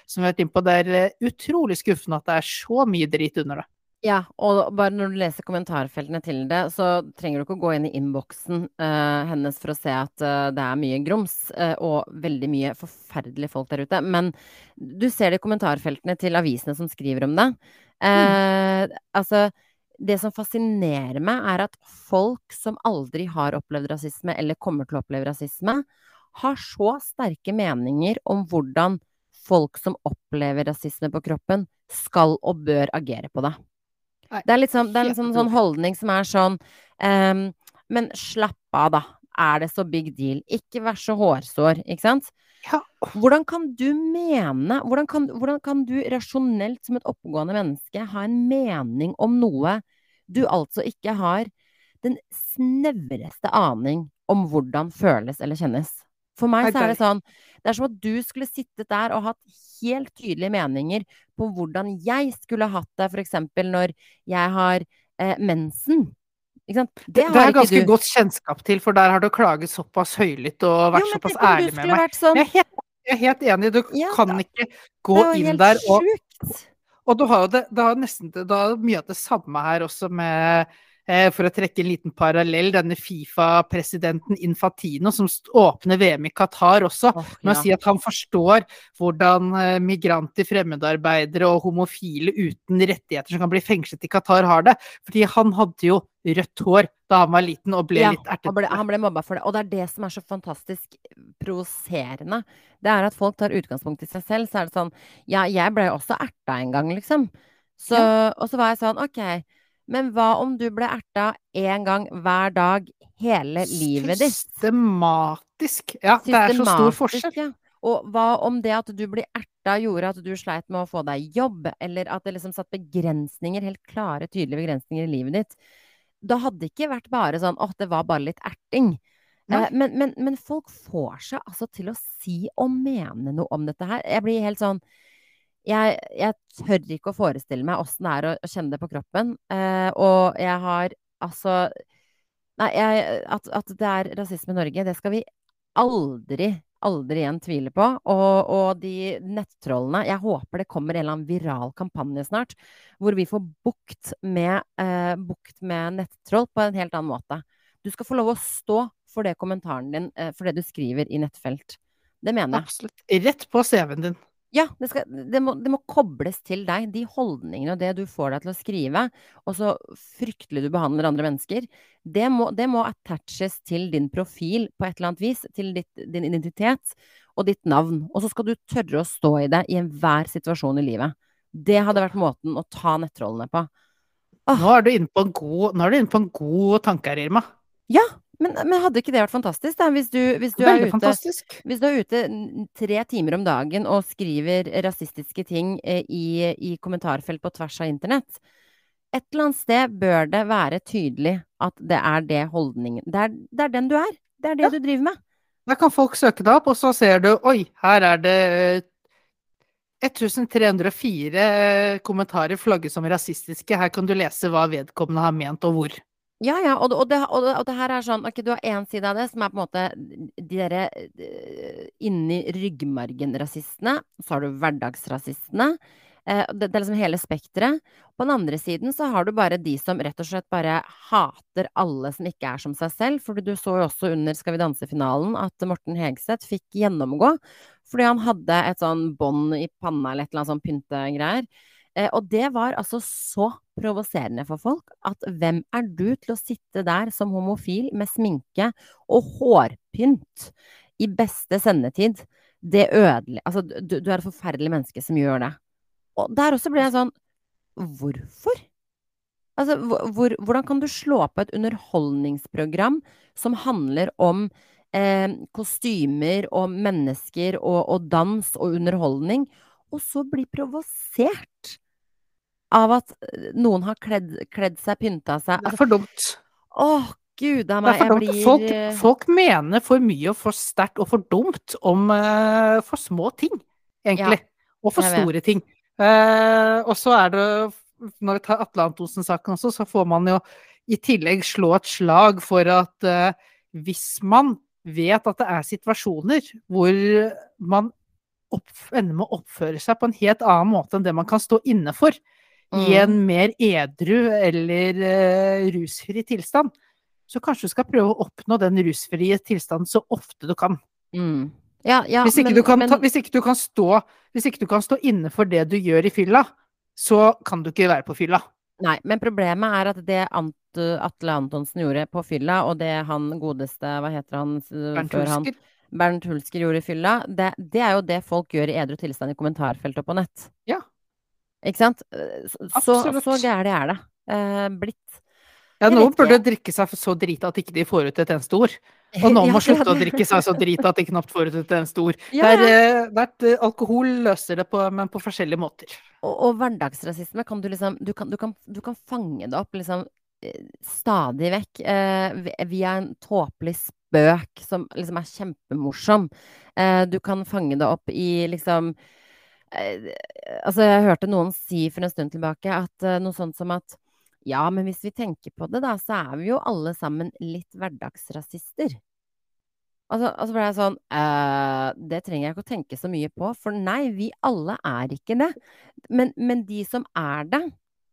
som vi har vært inne på, det er eh, utrolig skuffende at det er så mye drit under det. Ja, og bare når du leser kommentarfeltene til det, så trenger du ikke å gå inn i innboksen uh, hennes for å se at uh, det er mye grums uh, og veldig mye forferdelige folk der ute. Men du ser det i kommentarfeltene til avisene som skriver om det. Mm. Altså, det som fascinerer meg, er at folk som aldri har opplevd rasisme, eller kommer til å oppleve rasisme, har så sterke meninger om hvordan folk som opplever rasisme på kroppen, skal og bør agere på det. Det er, litt sånn, det er en sånn, sånn holdning som er sånn um, Men slapp av, da. Er det så big deal? Ikke vær så hårsår, ikke sant? Ja. Hvordan kan du mene hvordan kan, hvordan kan du rasjonelt som et oppegående menneske ha en mening om noe du altså ikke har den snevreste aning om hvordan føles eller kjennes? For meg så er det- sånn Det er som at du skulle sittet der og hatt helt tydelige meninger på hvordan jeg skulle hatt det, f.eks. når jeg har eh, mensen. Det, det har jeg ganske du. godt kjennskap til, for der har du klaget såpass høylytt og vært Jo, såpass ærlig med meg. sånn Jeg er helt, jeg er helt enig, du Ja, kan ikke gå inn der og sjukt. Og du har jo det, det har nesten det, har mye av det samme her også med for å trekke en liten parallell, denne Fifa-presidenten Infantino som åpner VM i Qatar også, med å si at han forstår hvordan eh, migranter, fremmedarbeidere og homofile uten rettigheter som kan bli fengslet i Qatar, har det. Fordi han hadde jo rødt hår da han var liten og ble Ja, litt ertet. han ble, han ble mobba for det. Og det er det som er så fantastisk provoserende. Det er at folk tar utgangspunkt i seg selv. Så er det sånn Ja, jeg ble også erta en gang, liksom. Så, Og så var jeg sånn OK, men hva om du ble erta én gang hver dag hele livet ditt? Systematisk. Ja, det er så stor forskjell. Ja. Og hva om det at du ble erta gjorde at du sleit med å få deg jobb, eller at det liksom satt begrensninger, helt klare, tydelige begrensninger i livet ditt? Da hadde det ikke vært bare sånn åh, det var bare litt erting. Eh, men, men, men folk får seg altså til å si og mene noe om dette her. Jeg blir helt sånn jeg, jeg tør ikke å forestille meg åssen det er å, å kjenne det på kroppen. Eh, og jeg har altså Nei, jeg, at, at det er rasisme i Norge, det skal vi aldri, aldri igjen tvile på. Og, og de nettrollene Jeg håper det kommer en eller annen viral kampanje snart, hvor vi får bukt med, eh, bukt med nettroll på en helt annen måte. Du skal få lov å stå for det kommentaren din, eh, for det du skriver i nettfelt. Det mener jeg. Absolutt. Rett på CV-en din. Ja, det, skal, det, må, det må kobles til deg. De holdningene og det du får deg til å skrive, og så fryktelig du behandler andre mennesker, det må, det må attaches til din profil på et eller annet vis. Til ditt, din identitet og ditt navn. Og så skal du tørre å stå i det i enhver situasjon i livet. Det hadde vært måten å ta nettrollene på. Åh. Nå er du inne på en god, nå er du inne på en god tanke her, Irma. Ja, men, men hadde ikke det vært fantastisk, da? Hvis du, hvis du er ute. Hvis du er ute tre timer om dagen og skriver rasistiske ting eh, i, i kommentarfelt på tvers av internett, et eller annet sted bør det være tydelig at det er det holdningen Det er, det er den du er. Det er det Ja. du driver med. Da kan folk søke deg opp, og så ser du oi, her er det eh, 1304 kommentarer flagget som rasistiske. Her kan du lese hva vedkommende har ment, og hvor. Ja, ja, og, og, det, og, det, og det her er sånn Ok, du har én side av det som er på en måte de derre eh, inni ryggmargen-rasistene. Så har du hverdagsrasistene. Eh, det, det er liksom hele spekteret. På den andre siden så har du bare de som rett og slett bare hater alle som ikke er som seg selv. For du så jo også under Skal vi danse-finalen at Morten Hegseth fikk gjennomgå fordi han hadde et sånn bånd i panna eller et eller annet sånn pyntegreier. Eh, og det var altså så provoserende for folk at hvem er du til å sitte der som homofil med sminke og hårpynt i beste sendetid? Det ødelegger Altså, du, du er et forferdelig menneske som gjør det. Og der også ble jeg sånn Hvorfor? Altså, hvor, hvor, hvordan kan du slå på et underholdningsprogram som handler om eh, kostymer og mennesker og, og dans og underholdning, og så bli provosert av at eh, noen har kledd, kledd seg, pynta seg Det er altså, for dumt. Åh, gud a meg, jeg blir Folk, eh, folk mener for mye og for sterkt og for dumt om uh, for små ting, egentlig. og for vet. store ting. Uh, og så er det Når vi tar Atle Antonsen-saken også, så får man jo i tillegg slå et slag for at uh, hvis man vet at det er situasjoner hvor man opp, ender med å oppføre seg på en helt annen måte enn det man kan stå inne for i Mm. en mer edru eller uh, rusfri tilstand, så kanskje du skal prøve å oppnå den rusfrie tilstanden så ofte du kan. mm. Ja, ja, hvis, ikke men, du kan ta, hvis, ikke du kan stå, hvis ikke du kan stå inne for det du gjør i fylla, så kan du ikke være på fylla. Nei, men problemet er at det Ant, Atle Antonsen gjorde på fylla, og det han godeste, hva heter han Bernt før han Hulsker. Bernt Hulsker gjorde i fylla, det, det er jo det folk gjør i edru tilstand i kommentarfeltet og på nett. Ja. Ikke sant? Så, så, gærent er det eh, blitt. Ja, noen burde ikke. drikke seg så drita at ikke de får ut et eneste ord. Og Ja, må slutte å drikke seg så drita at de knapt får ut et eneste ord. Ja, Det ja. eh, er et, eh, alkohol løser det, på, men på forskjellige måter. Og, og hverdagsrasisme kan du liksom du kan, du kan, du kan fange det opp liksom eh, stadig vekk eh, via en tåpelig spøk som liksom er kjempemorsom. Eh, du kan fange det opp i liksom Altså, jeg hørte noen si for en stund tilbake at eh, noe sånt som at ja, men hvis vi tenker på det, da, så er vi jo alle sammen litt hverdagsrasister. Altså, altså ble jeg sånn eh, Det trenger jeg ikke å tenke så mye på, for nei, vi alle er ikke det. Men, men de som er det,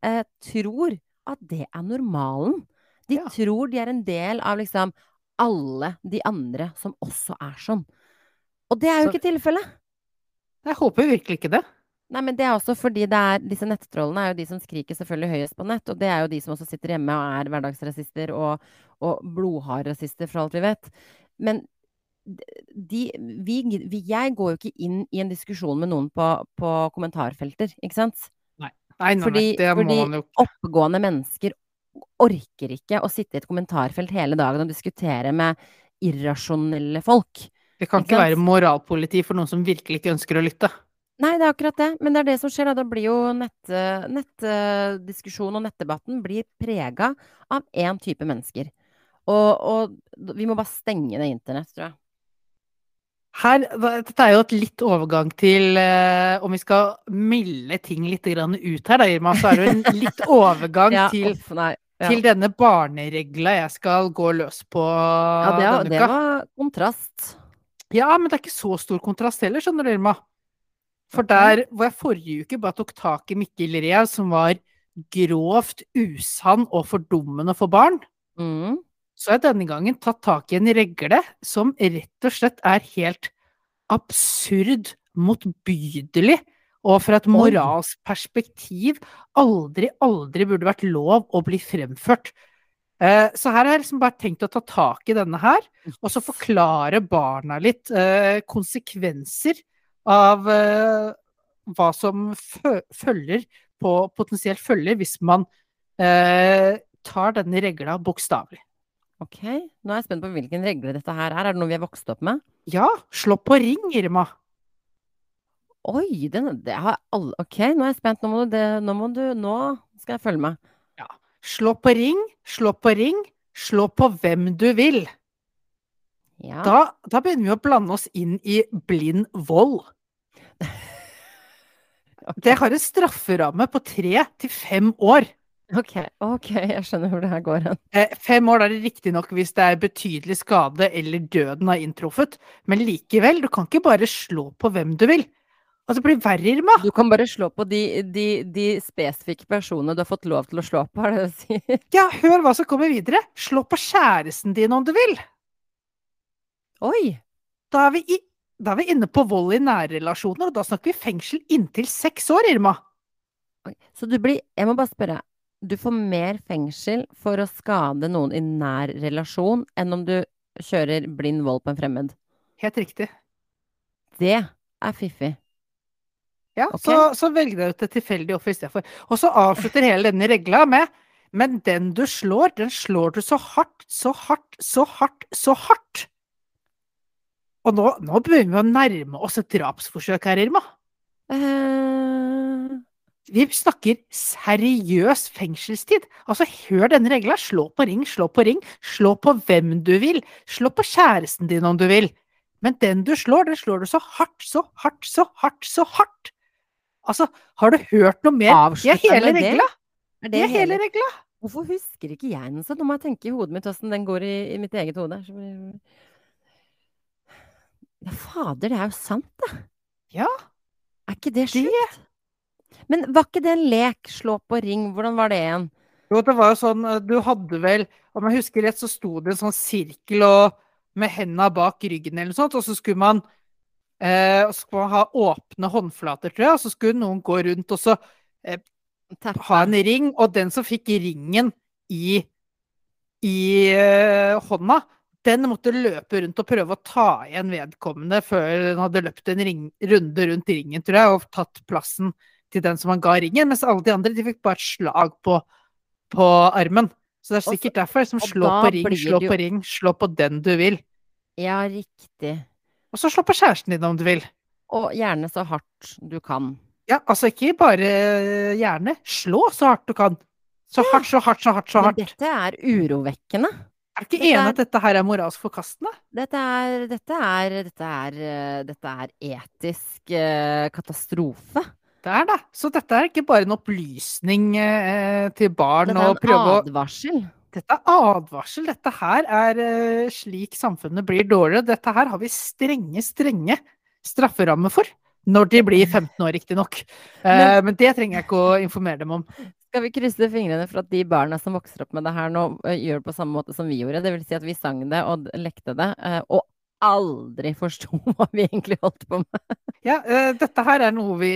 eh, tror at det er normalen. De Ja. tror de er en del av liksom alle de andre som også er sånn. Og det er jo Så- ikke tilfellet. Jeg håper virkelig ikke det. Nei, men det er også fordi det er Disse nettrollene er jo de som skriker selvfølgelig høyest på nett, og det er jo de som også sitter hjemme og er hverdagsrasister og, og blodhardrasister, for alt vi vet. Men de vi, vi, Jeg går jo ikke inn i en diskusjon med noen på, på kommentarfelter, ikke sant? Nei, nei, nei, Fordi, det må fordi man jo ikke. oppegående mennesker orker ikke å sitte i et kommentarfelt hele dagen og diskutere med irrasjonelle folk. Det kan ikke ikke være moralpoliti for noen som virkelig ikke ønsker å lytte. Nei, det er akkurat det. Men det er det som skjer. Da, blir jo nett- nettdiskusjonen og nettdebatten blir prega av én type mennesker. Og, og vi må bare stenge det internett, tror jeg. Her, dette er jo et litt overgang til eh, Om vi skal milde ting litt grann ut her, da, Irma, så er det jo en litt overgang Ja, til, off, nei. Ja. til denne barneregla jeg skal gå løs på ja, det, denne det var kontrast. Ja, men det er ikke så stor kontrast heller, skjønner du, Irma. For der hvor jeg forrige uke bare tok tak i Mikkel Rev, som var grovt usann og fordummende for barn, Mm. så har jeg denne gangen tatt tak i en regle som rett og slett er helt absurd, motbydelig, og fra et moralsk perspektiv aldri, aldri burde vært lov å bli fremført. Eh, Så her har jeg liksom bare tenkt å ta tak i denne her, og så forklare barna litt eh, konsekvenser av eh, hva som følger på potensielt følger hvis man tar denne regla bokstavelig. Ok, nå er jeg spent på hvilken regle dette her er. Er det noe vi er vokst opp med? Ja, slå på ring, Irma. Oi, den, det har alle Ok, nå er jeg spent. Nå må du, det, nå må du Nå skal jeg følge med. Slå på ring, slå på ring, slå på hvem du vil. Ja. Da, da begynner vi å blande oss inn i blind vold. okay. Det har en strafferamme på tre til fem år. Ok, ok, jeg skjønner hvor det her går hen. Eh, fem år er det riktignok hvis det er betydelig skade eller døden har inntruffet, men likevel, du kan ikke bare slå på hvem du vil. Og så blir verre, Irma. Du kan bare slå på de, de, de spesifikke personene du har fått lov til å slå på, er det det du sier? Ja, hør hva som kommer videre. Slå på kjæresten din om du vil. Oi! Da er vi, i, da er vi inne på vold i nære relasjoner, og da snakker vi fengsel inntil seks år, Irma. Oi. Så du blir Jeg må bare spørre. Du får mer fengsel for å skade noen i nær relasjon enn om du kjører blind vold på en fremmed. Helt riktig. Det er fiffig. Ja, okay. så, så velg deg ut et tilfeldig offer istedenfor. Og så avslutter hele denne regla med Men den du slår, den slår du så hardt, så hardt, så hardt, så hardt. Og nå, nå begynner vi å nærme oss et drapsforsøk her, Irma. Uh... Vi snakker seriøs fengselstid. Altså, hør denne regla. Slå på ring, slå på ring. Slå på hvem du vil. Slå på kjæresten din om du vil. Men den du slår, den slår du så hardt, så hardt, så hardt, så hardt. Altså, har du hørt noe mer? Det er hele det? regla. er Det er hele regla. Hvorfor husker ikke jeg den sånn? Nå må jeg tenke i hodet mitt åssen den går i, i mitt eget hode. Ja, fader, det er jo sant, da. Ja, Er ikke det Det- sjukt? Men var ikke det en lek? Slå på ring, hvordan var det igjen? Jo, det var jo sånn, eh, du hadde vel, om jeg husker rett, så sto det en sånn sirkel og med henda bak ryggen eller noe sånt, og så skulle man, eh, og så skulle man ha åpne håndflater, tror jeg, og så skulle noen gå rundt og så eh, ha en ring, og den som fikk ringen i, i eh, hånda, den måtte løpe rundt og prøve å ta igjen vedkommende før den hadde løpt en ring, runde rundt ringen, tror jeg, og tatt plassen til den som han ga ringen, mens alle de andre de fikk bare et slag på, på armen. Så det er sikkert derfor liksom slå på ring, slå på ring, slå på den du vil. Ja, riktig. Og så slå på kjæresten din om du vil. Og gjerne så hardt du kan. Ja, altså ikke bare gjerne. Slå så hardt du kan. Så hardt, så hardt, så hardt, så hardt. Men dette er urovekkende. Er du ikke dette enig er- at dette her er moralsk forkastende? Dette er, dette er, dette er, eh, dette er etisk eh, katastrofe. Det er det. Så dette er ikke bare en opplysning eh, til barn Dette er prøve å en advarsel. Dette er advarsel. Dette her er eh, slik samfunnet blir dårligere. Dette her har vi strenge, strenge strafferammer for. Når de blir 15 år, riktignok. Eh, men det trenger jeg ikke å informere dem om. Skal vi krysse fingrene for at de barna som vokser opp med det her nå, ø, gjør det på samme måte som vi gjorde? Det vil si at vi sang det og lekte det, eh, og aldri forsto hva vi egentlig holdt på med. Ja, uh, dette her er noe vi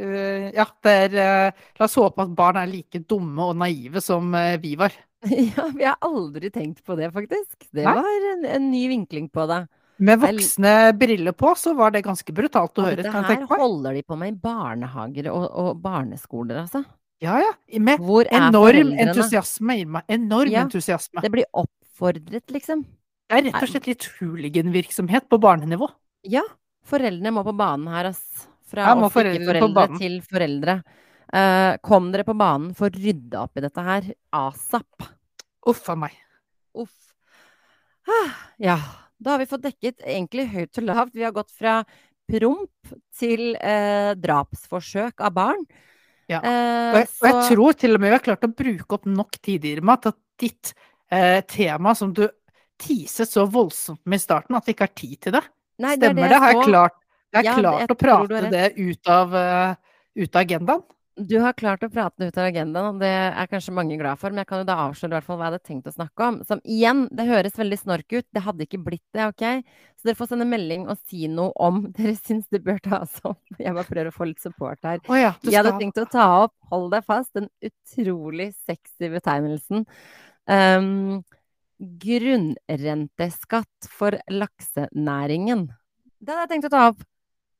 uh, Ja, det er eh, La oss håpe at barn er like dumme og naive som vi var. Ja, vi har aldri tenkt på det, faktisk. Det Nei. var en, en ny vinkling på det. Med voksne briller på, så var det ganske brutalt å høre. dette her holder de på med i barnehager og, og barneskoler, altså. Ja, ja. Med enorm foreldrene? entusiasme, Irma. Enorm Ja. entusiasme. Det blir oppfordret, liksom. Det er rett og slett litt hooliganvirksomhet på barnenivå. Ja, foreldrene må på banen her, ass. Fra oss foreldre ikke-foreldre til foreldre. Uh, kom dere på banen for å rydde opp i dette her asap. Uff a meg. Uff. Ah, Ja, da har vi fått dekket egentlig høyt og lavt. Vi har gått fra promp til eh, drapsforsøk av barn. Ja. Eh, Og jeg, og jeg tror til og med vi har klart å bruke opp nok tid, Irma, til at ditt eh, tema som du teaset så voldsomt med i starten, at vi ikke har tid til det. Nei, det er Stemmer det? det? Har jeg klart, jeg Ja, klart jeg å prate det ut av, eh, ut av agendaen? Du har klart å prate det ut av agendaen, og det er kanskje mange glad for, men jeg kan jo da avsløre i hvert fall hva jeg hadde tenkt å snakke om. Som igjen, det høres veldig snork ut, det hadde ikke blitt det, ok? Så dere får sende melding og si noe om dere syns det bør tas opp. Jeg bare prøver å få litt support her. Oh ja, Jeg hadde tenkt å ta opp, hold deg fast, den utrolig sexy betegnelsen. Um, grunnrenteskatt for laksenæringen. Det hadde jeg tenkt å ta opp.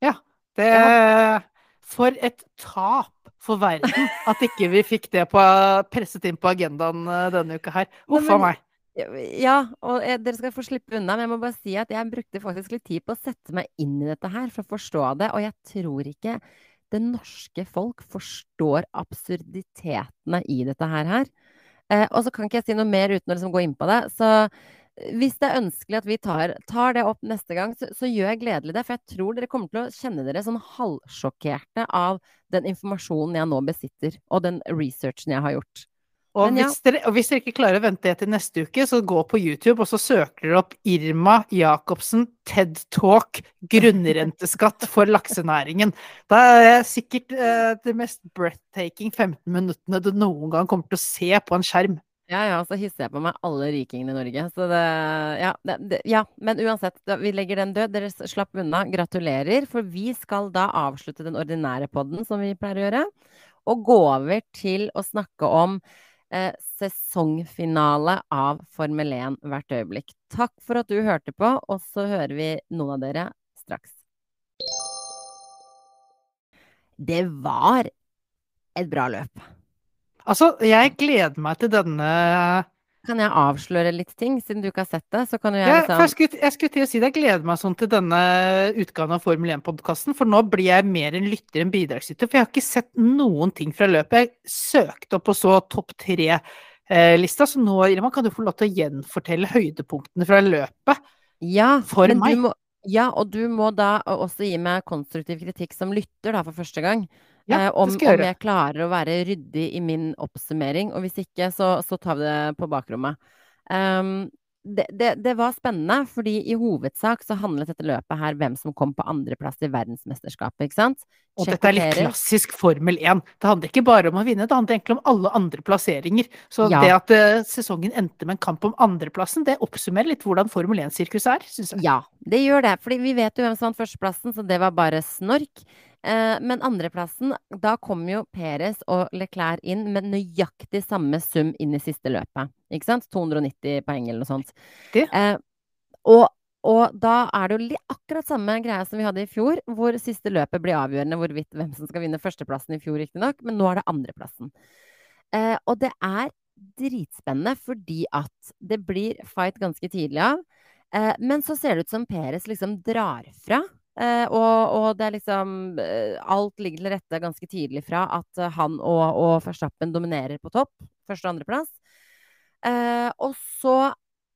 Ja. det, For et tap for verden at ikke vi fikk det på, presset inn på agendaen eh, denne uka her. Nei, Uff a meg. Ja, og jeg, dere skal få slippe unna, men jeg må bare si at jeg brukte faktisk litt tid på å sette meg inn i dette her for å forstå det, og jeg tror ikke det norske folk forstår absurditetene i dette her. her. Eh, og så kan ikke jeg si noe mer uten å liksom gå inn på det. Så eh, hvis det er ønskelig at vi tar, tar det opp neste gang, så, så gjør jeg gledelig det. For jeg tror dere kommer til å kjenne dere sånn halvsjokkerte av den informasjonen jeg nå besitter, og den researchen jeg har gjort. Og ja. hvis, dere, og hvis dere ikke klarer å vente til neste uke, så gå på YouTube og så søker dere opp Irma Jacobsen TED Talk grunnrenteskatt for laksenæringen. Da er det sikkert eh, det mest breathtaking 15 minuttene du noen gang kommer til å se på en skjerm. Ja, ja, så hisser jeg på meg alle rikingene i Norge. Så det Ja, det, det, ja men uansett, da, vi legger den død. Dere slapp unna. Gratulerer. For vi skal da avslutte den ordinære podden, som vi pleier å gjøre, og gå over til å snakke om eh, sesongfinale av Formel 1 hvert øyeblikk. Takk for at du hørte på, og så hører vi noen av dere straks. Det var et bra løp. Altså, jeg gleder meg til denne Kan jeg avsløre litt ting, siden du ikke har sett det? Så kan jo jeg liksom jeg, skulle, jeg skulle til å si det, jeg gleder meg sånn til denne utgaven av Formel 1-podkasten, for nå blir jeg mer en lytter enn bidragsyter. For jeg har ikke sett noen ting fra løpet. Jeg søkte opp og så topp tre-lista, så nå, Irma, kan du få lov til å gjenfortelle høydepunktene fra løpet. Ja, For meg. Må, ja, og du må da også gi meg konstruktiv kritikk som lytter, da, for første gang. Ja, eh, om, om jeg klarer å være ryddig i min oppsummering. Og hvis ikke, så, så tar vi det på bakrommet. Um, det, det, det var spennende, fordi i hovedsak så handlet dette løpet her hvem som kom på andreplass i verdensmesterskapet, ikke sant? Og dette er litt klassisk Formel 1. Det handler ikke bare om å vinne, det handler egentlig om alle andre plasseringer. Så Ja. det at uh, sesongen endte med en kamp om andreplassen, det oppsummerer litt hvordan Formel 1-sirkuset er, syns jeg. Ja, det gjør det. Fordi vi vet jo hvem som vant førsteplassen, så det var bare snork. Eh, men andreplassen, da kom jo Perez og Leclerc inn med nøyaktig samme sum inn i siste løpet. Ikke sant? 290 poeng eller noe sånt. Eh, og, og da er det jo akkurat samme greia som vi hadde i fjor, hvor siste løpet blir avgjørende hvorvidt hvem som skal vinne førsteplassen i fjor, riktignok, men nå er det andreplassen. Eh, og det er dritspennende fordi at det blir fight ganske tidlig av. Eh, men så ser det ut som Peres liksom drar fra. Eh, og, og det er liksom eh, Alt ligger til rette ganske tidlig fra at eh, han og, og Verstappen dominerer på topp. Første- og andreplass. Eh, og så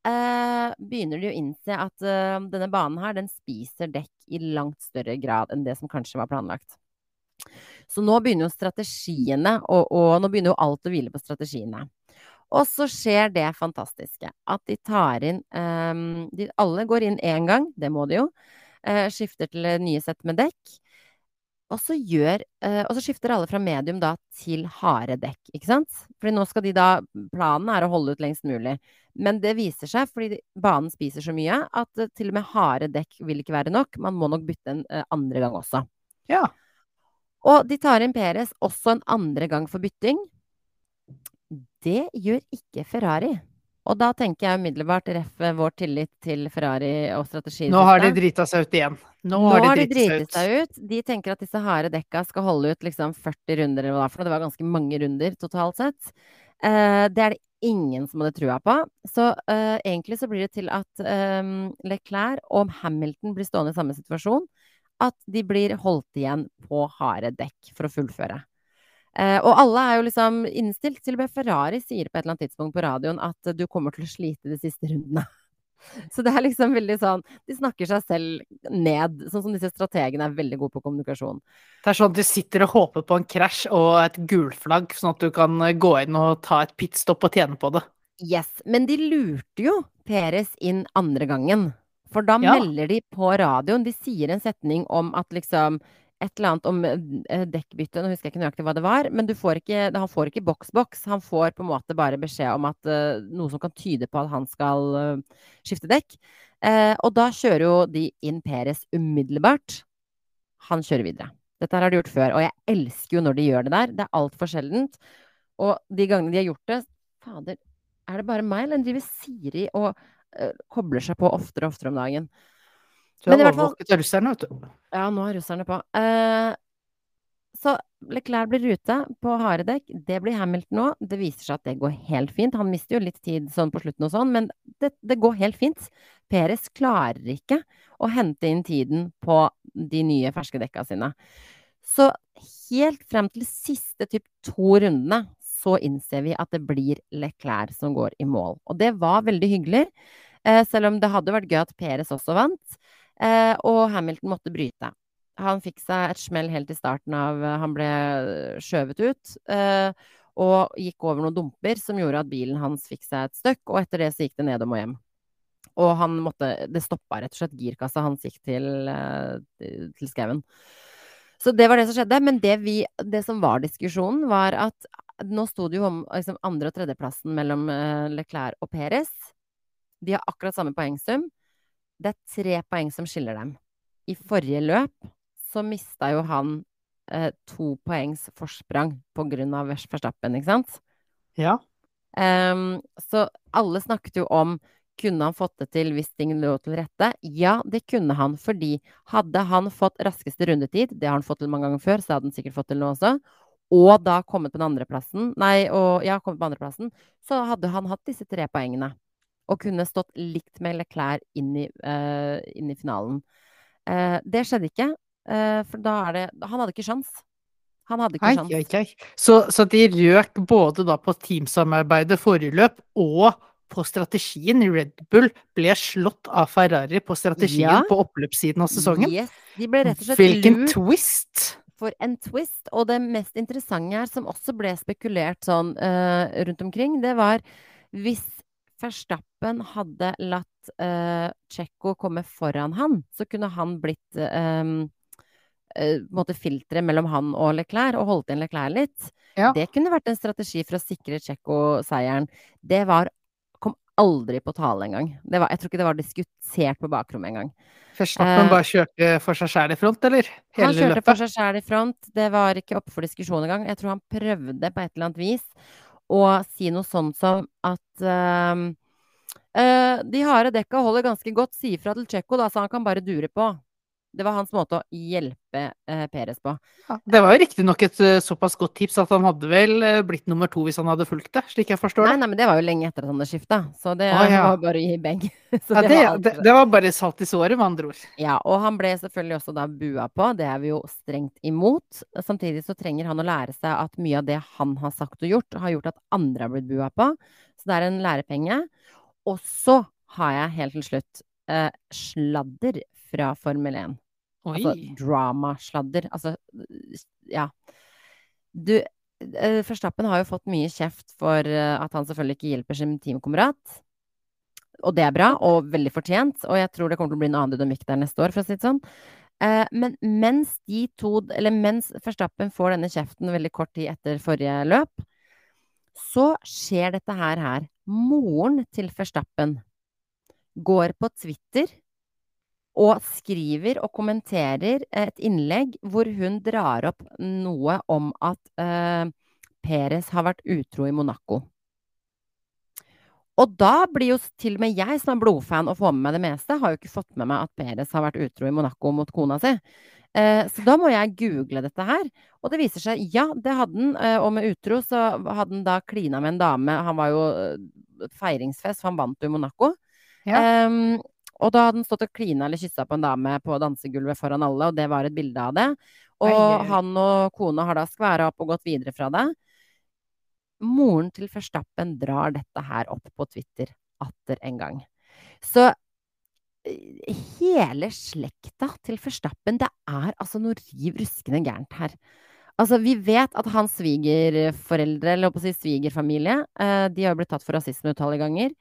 eh, begynner de å innse at eh, denne banen her, den spiser dekk i langt større grad enn det som kanskje var planlagt. Så nå begynner jo strategiene, og, og nå begynner jo alt å hvile på strategiene. Og så skjer det fantastiske at de tar inn de, Alle går inn én gang, det må de jo. Eh, skifter til nye sett med dekk. og så gjør eh, Og så skifter alle fra medium da til harde dekk, ikke sant? Fordi nå skal de da Planen er å holde ut lengst mulig. Men det viser seg, fordi banen spiser så mye, at eh, til og med harde dekk vil ikke være nok. Man må nok bytte en eh, andre gang også. Ja. Og de tar inn Peres også en andre gang for bytting. Det gjør ikke Ferrari. Og da tenker jeg umiddelbart ref vår tillit til Ferrari og strategi. Nå har de drita seg ut igjen. Nå, Nå har de driti seg ut. seg ut. De tenker at disse harde dekka skal holde ut liksom 40 runder eller hva for noe. Det var ganske mange runder totalt sett. Eh, det er det ingen som hadde trua på. Så eh, egentlig så blir det til at eh, Leclerc og Hamilton blir stående i samme situasjon. At de blir holdt igjen på harde dekk for å fullføre. Eh, og alle er jo liksom innstilt. Til og med Ferrari sier på et eller annet tidspunkt på radioen at du kommer til å slite de siste rundene. Så det er liksom veldig sånn De snakker seg selv ned. Sånn som disse strategene er veldig gode på kommunikasjon. Det er sånn at du sitter og håper på en krasj og et gulflagg, sånn at du kan eh, gå inn og ta et pitstop og tjene på det. Yes, men de lurte jo Peres inn andre gangen. For da Ja. melder de på radioen. De sier en setning om at liksom et eller annet om eh, dekkbytte, nå husker jeg ikke nøyaktig hva det var, men får ikke, han får ikke boks-boks. Han får på en måte bare beskjed om at eh, noe som kan tyde på at han skal eh, skifte dekk. Og da kjører jo de inn Peres umiddelbart. Han kjører videre. Dette har de gjort før, og jeg elsker jo når de gjør det der. Det er altfor sjeldent. Og de gangene de har gjort det, fader, er det bare meg, eller driver Siri og kobler seg på oftere og oftere om dagen? Du har overvåket fall- russerne, vet du. Ja, nå er russerne på. Eh, så Leclerc blir ute på harde dekk. Det blir Hamilton nå. Det viser seg at det går helt fint. Han mister jo litt tid sånn på slutten og sånn, men det, det går helt fint. Peres klarer ikke å hente inn tiden på de nye ferske dekka sine. Så helt frem til siste typ to rundene så innser vi at det blir Leclerc som går i mål. Og det var veldig hyggelig, eh, selv om det hadde vært gøy at Peres også vant. Eh, og Hamilton måtte bryte. Han fikk seg et smell helt i starten av eh, Han ble skjøvet ut. Eh, og gikk over noen dumper som gjorde at bilen hans fikk seg et støkk. Og etter det så gikk det nedom og hjem. Og han måtte Det stoppa rett og slett. Girkassa hans gikk til, eh, til skauen. Så det var det som skjedde. Men det, vi, det som var diskusjonen, var at nå sto det jo om liksom, andre- og tredjeplassen mellom eh, Leclerc og Perez. De har akkurat samme poengsum. Det er tre poeng som skiller dem. I forrige løp så mista jo han eh, to poengs forsprang på grunn av Verstappen, ikke sant? Ja. Um, så alle snakket jo om kunne han fått det til hvis ting lå til rette? Ja, det kunne han, fordi hadde han fått raskeste rundetid, det har han fått til mange ganger før, så hadde han sikkert fått til nå også, og da kommet på den andreplassen, nei, og ja, kommet på andreplassen, så hadde han hatt disse tre poengene. Og kunne stått likt med Leclerc inn i, uh, inn i finalen. Uh, det skjedde ikke, uh, for da er det Han hadde ikke sjans. Han hadde ikke sjans. ai, ai. Så, så de røk både da på teamsamarbeidet forrige løp og på strategien. Red Bull ble slått av Ferrari på strategien Ja. på oppløpssiden av sesongen. Yes, de ble rett og slett Hvilken lurt twist! for en twist. Og det mest interessante her, som også ble spekulert sånn uh, rundt omkring, det var hvis Verstappen hadde latt uh, Tsjekko komme foran han, så kunne han blitt uh, eh, måte filteret mellom han og Leclerc, og holdt igjen Leclerc litt. Ja. Det kunne vært en strategi for å sikre Tsjekko seieren. Det var kom aldri på tale engang. Det var, jeg tror ikke det var diskutert på bakrommet engang. Verstappen uh, bare kjørte for seg sjæl i front, eller? Han kjørte kjørte for seg sjæl i front. Det var ikke oppe for diskusjon engang. Jeg tror han prøvde på et eller annet vis å si noe sånt som at uh, uh, De harde dekka holder ganske godt. Si ifra til Tsjekko, da, så han kan bare dure på. Det var hans måte å hjelpe eh, Peres på. Ja, det var jo riktignok et eh, såpass godt tips at han hadde vel eh, blitt nummer to hvis han hadde fulgt det, slik jeg forstår det. nei, men det var jo lenge etter at han hadde skifta, så det ah, ja. var bare å gi begge. Så Ja, det det, var det, det var bare salt i såret, med andre ord. Ja, og han ble selvfølgelig også da bua på. Det er vi jo strengt imot. Samtidig så trenger han å lære seg at mye av det han har sagt og gjort, har gjort at andre har blitt bua på. Så det er en lærepenge. Og så har jeg helt til slutt eh, sladder fra Formel 1. Oi. Altså dramasladder. Altså, ja. Du, eh, Verstappen har jo fått mye kjeft for eh, at han selvfølgelig ikke hjelper sin teamkamerat. Og det er bra, og veldig fortjent. Og jeg tror det kommer til å bli en annen dynamikk der neste år, for å si det sånn. Eh, men mens de to, eller mens Verstappen får denne kjeften veldig kort tid etter forrige løp, så skjer dette her her. Moren til Verstappen går på Twitter og skriver og kommenterer et innlegg hvor hun drar opp noe om at eh, Perez har vært utro i Monaco. Og da blir jo til og med jeg, som er blodfan og får med meg det meste, har jo ikke fått med meg at Perez har vært utro i Monaco mot kona si. Eh, så da må jeg google dette her. Og det viser seg, ja, det hadde han. Eh, og med utro så hadde han da klina med en dame. Han var jo eh, feiringsfest, for han vant jo i Monaco. Ja. Um, og da hadde han stått og klina eller kyssa på en dame på dansegulvet foran alle, og det var et bilde av det. Og ai. han og kona har da skværa opp og gått videre fra det. Moren til Førstappen drar dette her opp på Twitter atter en gang. Så eh, hele slekta til Førstappen, det er altså noe riv ruskende gærent her. Altså, vi vet at hans svigerforeldre, eller å si svigerfamilie, eh, de har jo blitt tatt for rasisme utallige ganger.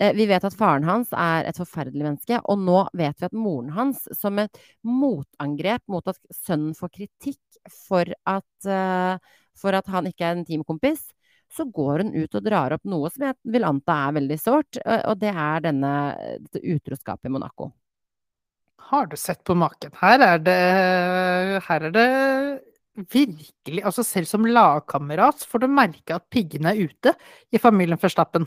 Eh, Vi vet at faren hans er et forferdelig menneske, og nå vet vi at moren hans, som et motangrep mot at sønnen får kritikk for at, eh, for at han ikke er en teamkompis, så går hun ut og drar opp noe som jeg vil anta er veldig sårt, og det er denne, dette utroskapet i Monaco. Har du sett på maken? Her er det Her er det virkelig Altså, selv som lagkamerat får du merke at piggene er ute i familien Verstappen.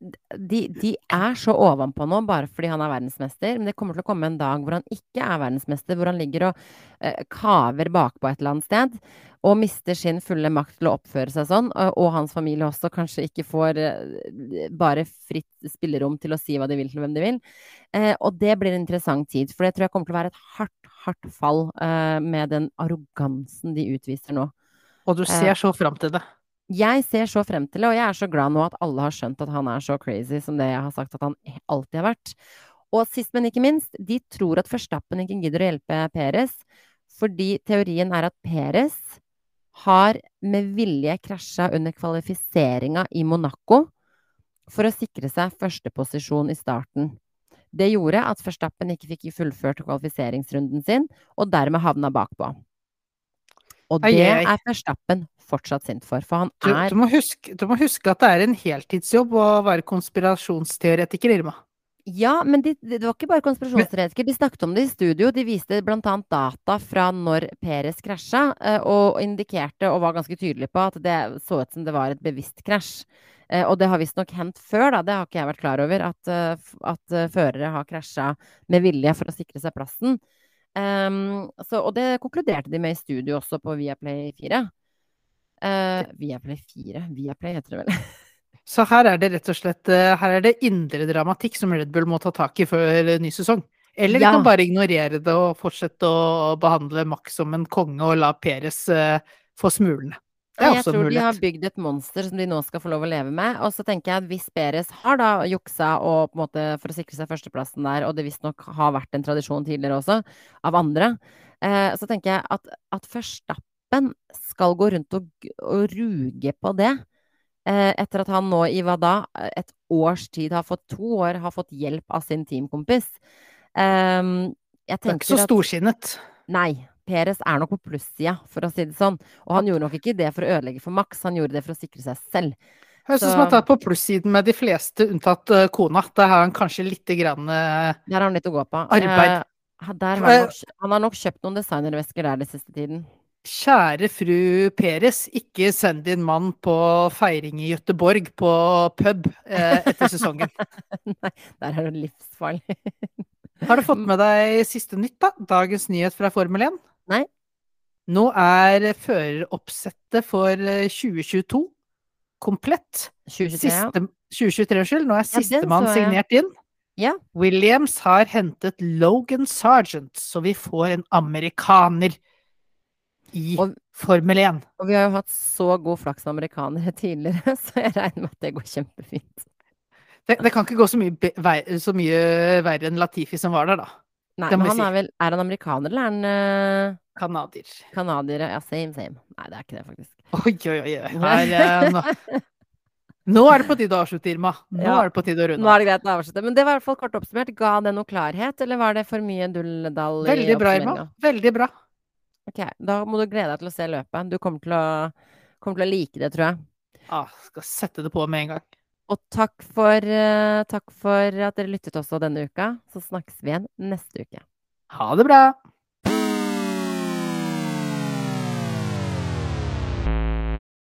De, de er så ovenpå nå bare fordi han er verdensmester, men det kommer til å komme en dag hvor han ikke er verdensmester, hvor han ligger og eh, kaver bakpå et eller annet sted og mister sin fulle makt til å oppføre seg sånn, og, og hans familie også kanskje ikke får eh, bare fritt spillerom til å si hva de vil til hvem de vil. Eh, og det blir en interessant tid, for det tror jeg kommer til å være et hardt, hardt fall eh, med den arrogansen de utviser nå. Og du ser så fram til det. Jeg ser så frem til det, og jeg er så glad nå at alle har skjønt at han er så crazy som det jeg har sagt at han alltid har vært. Og sist, men ikke minst, de tror at Førstappen ikke gidder å hjelpe Peres, fordi teorien er at Peres har med vilje krasja under kvalifiseringa i Monaco for å sikre seg førsteposisjon i starten. Det gjorde at Verstappen ikke fikk fullført kvalifiseringsrunden sin, og dermed havna bakpå. Og det er Verstappen fortsatt sint for, for han Du, er du, må huske, du må huske at det er en heltidsjobb å være konspirasjonsteoretiker, Irma. Ja, men de, de, det var ikke bare konspirasjonsteoretiker. De snakket om det i studio. De viste bl.a. data fra når Peres krasja, eh, og indikerte og var ganske tydelig på at det så ut som det var et bevisst krasj. Eh, Og det har visstnok hendt før, da. Det har ikke jeg vært klar over. At, eh, at førere har krasja med vilje for å sikre seg plassen. Ehm, så, og det konkluderte de med i studio også på Viaplay 4. Uh, Viaplay 4? Viaplay heter det vel. Så her er det rett og slett eh, Her er det indre dramatikk som Red Bull må ta tak i før ny sesong. Eller de Ja. kan bare ignorere det og fortsette å behandle Max som en konge og la Peres uh, få smulene. Er jeg tror mulighet. de har bygd et monster som de nå skal få lov å leve med. Og så tenker jeg at hvis Beres har da juksa og på en måte for å sikre seg førsteplassen der, og det visstnok har vært en tradisjon tidligere også, av andre, eh, så tenker jeg at, at Førstappen skal gå rundt og, og ruge på det. Eh, etter at han nå i hva da, et års tid har fått to år, har fått hjelp av sin teamkompis. Eh, Det er ikke så at- Nei, Peres er nok på plussida, for å si det sånn. Og han gjorde nok ikke det for å ødelegge for Max, han gjorde det for å sikre seg selv. Høres ut som han tar på plussiden med de fleste, unntatt eh, kona. Der har han kanskje litt grann uh, Der har han litt å gå på. Arbeid. Uh, har han, nok, han har nok kjøpt noen designervesker der den siste tiden. Kjære fru Peres, ikke send din mann på feiring i Gøteborg på pub uh, etter sesongen. Nei, der er det livsfarlig. Har du fått med deg siste nytt, da? Dagens nyhet fra Formel 1? Nei. Nå er føreroppsettet for eh, 2022 komplett. 2023, ja. Siste, 2023, unnskyld. Nå er sistemann ja, signert inn. Ja. Williams har hentet Logan Sargent, så vi får en amerikaner i Og- Formel 1. Og vi har jo hatt så god flaks med amerikanere tidligere, så jeg regner med at det går kjempefint. Det, det kan ikke gå så mye, så mye verre enn Latifi som var der, da. Nei, men han si. er vel Er han amerikaner, eller er han uh, Canadier. canadier? Ja, same, same. Nei, det er ikke det, faktisk. Oi, oi, oi. Her, eh, nå, Nå er det på tide å avslutte, Irma. Nå Ja. er det på tide å runde Nå er det greit å avslutte. Men det var i hvert fall kort oppsummert. Ga det noe klarhet, eller var det for mye dulledall i Veldig bra, Irma. Veldig bra. Ok, da må du glede deg til å se løpet. Du kommer til å, kommer til å like det, tror jeg. Ah, skal sette det på med en gang. Og takk for, eh, takk for at dere lyttet også denne uka. Så snakkes vi igjen neste uke. Ha det bra.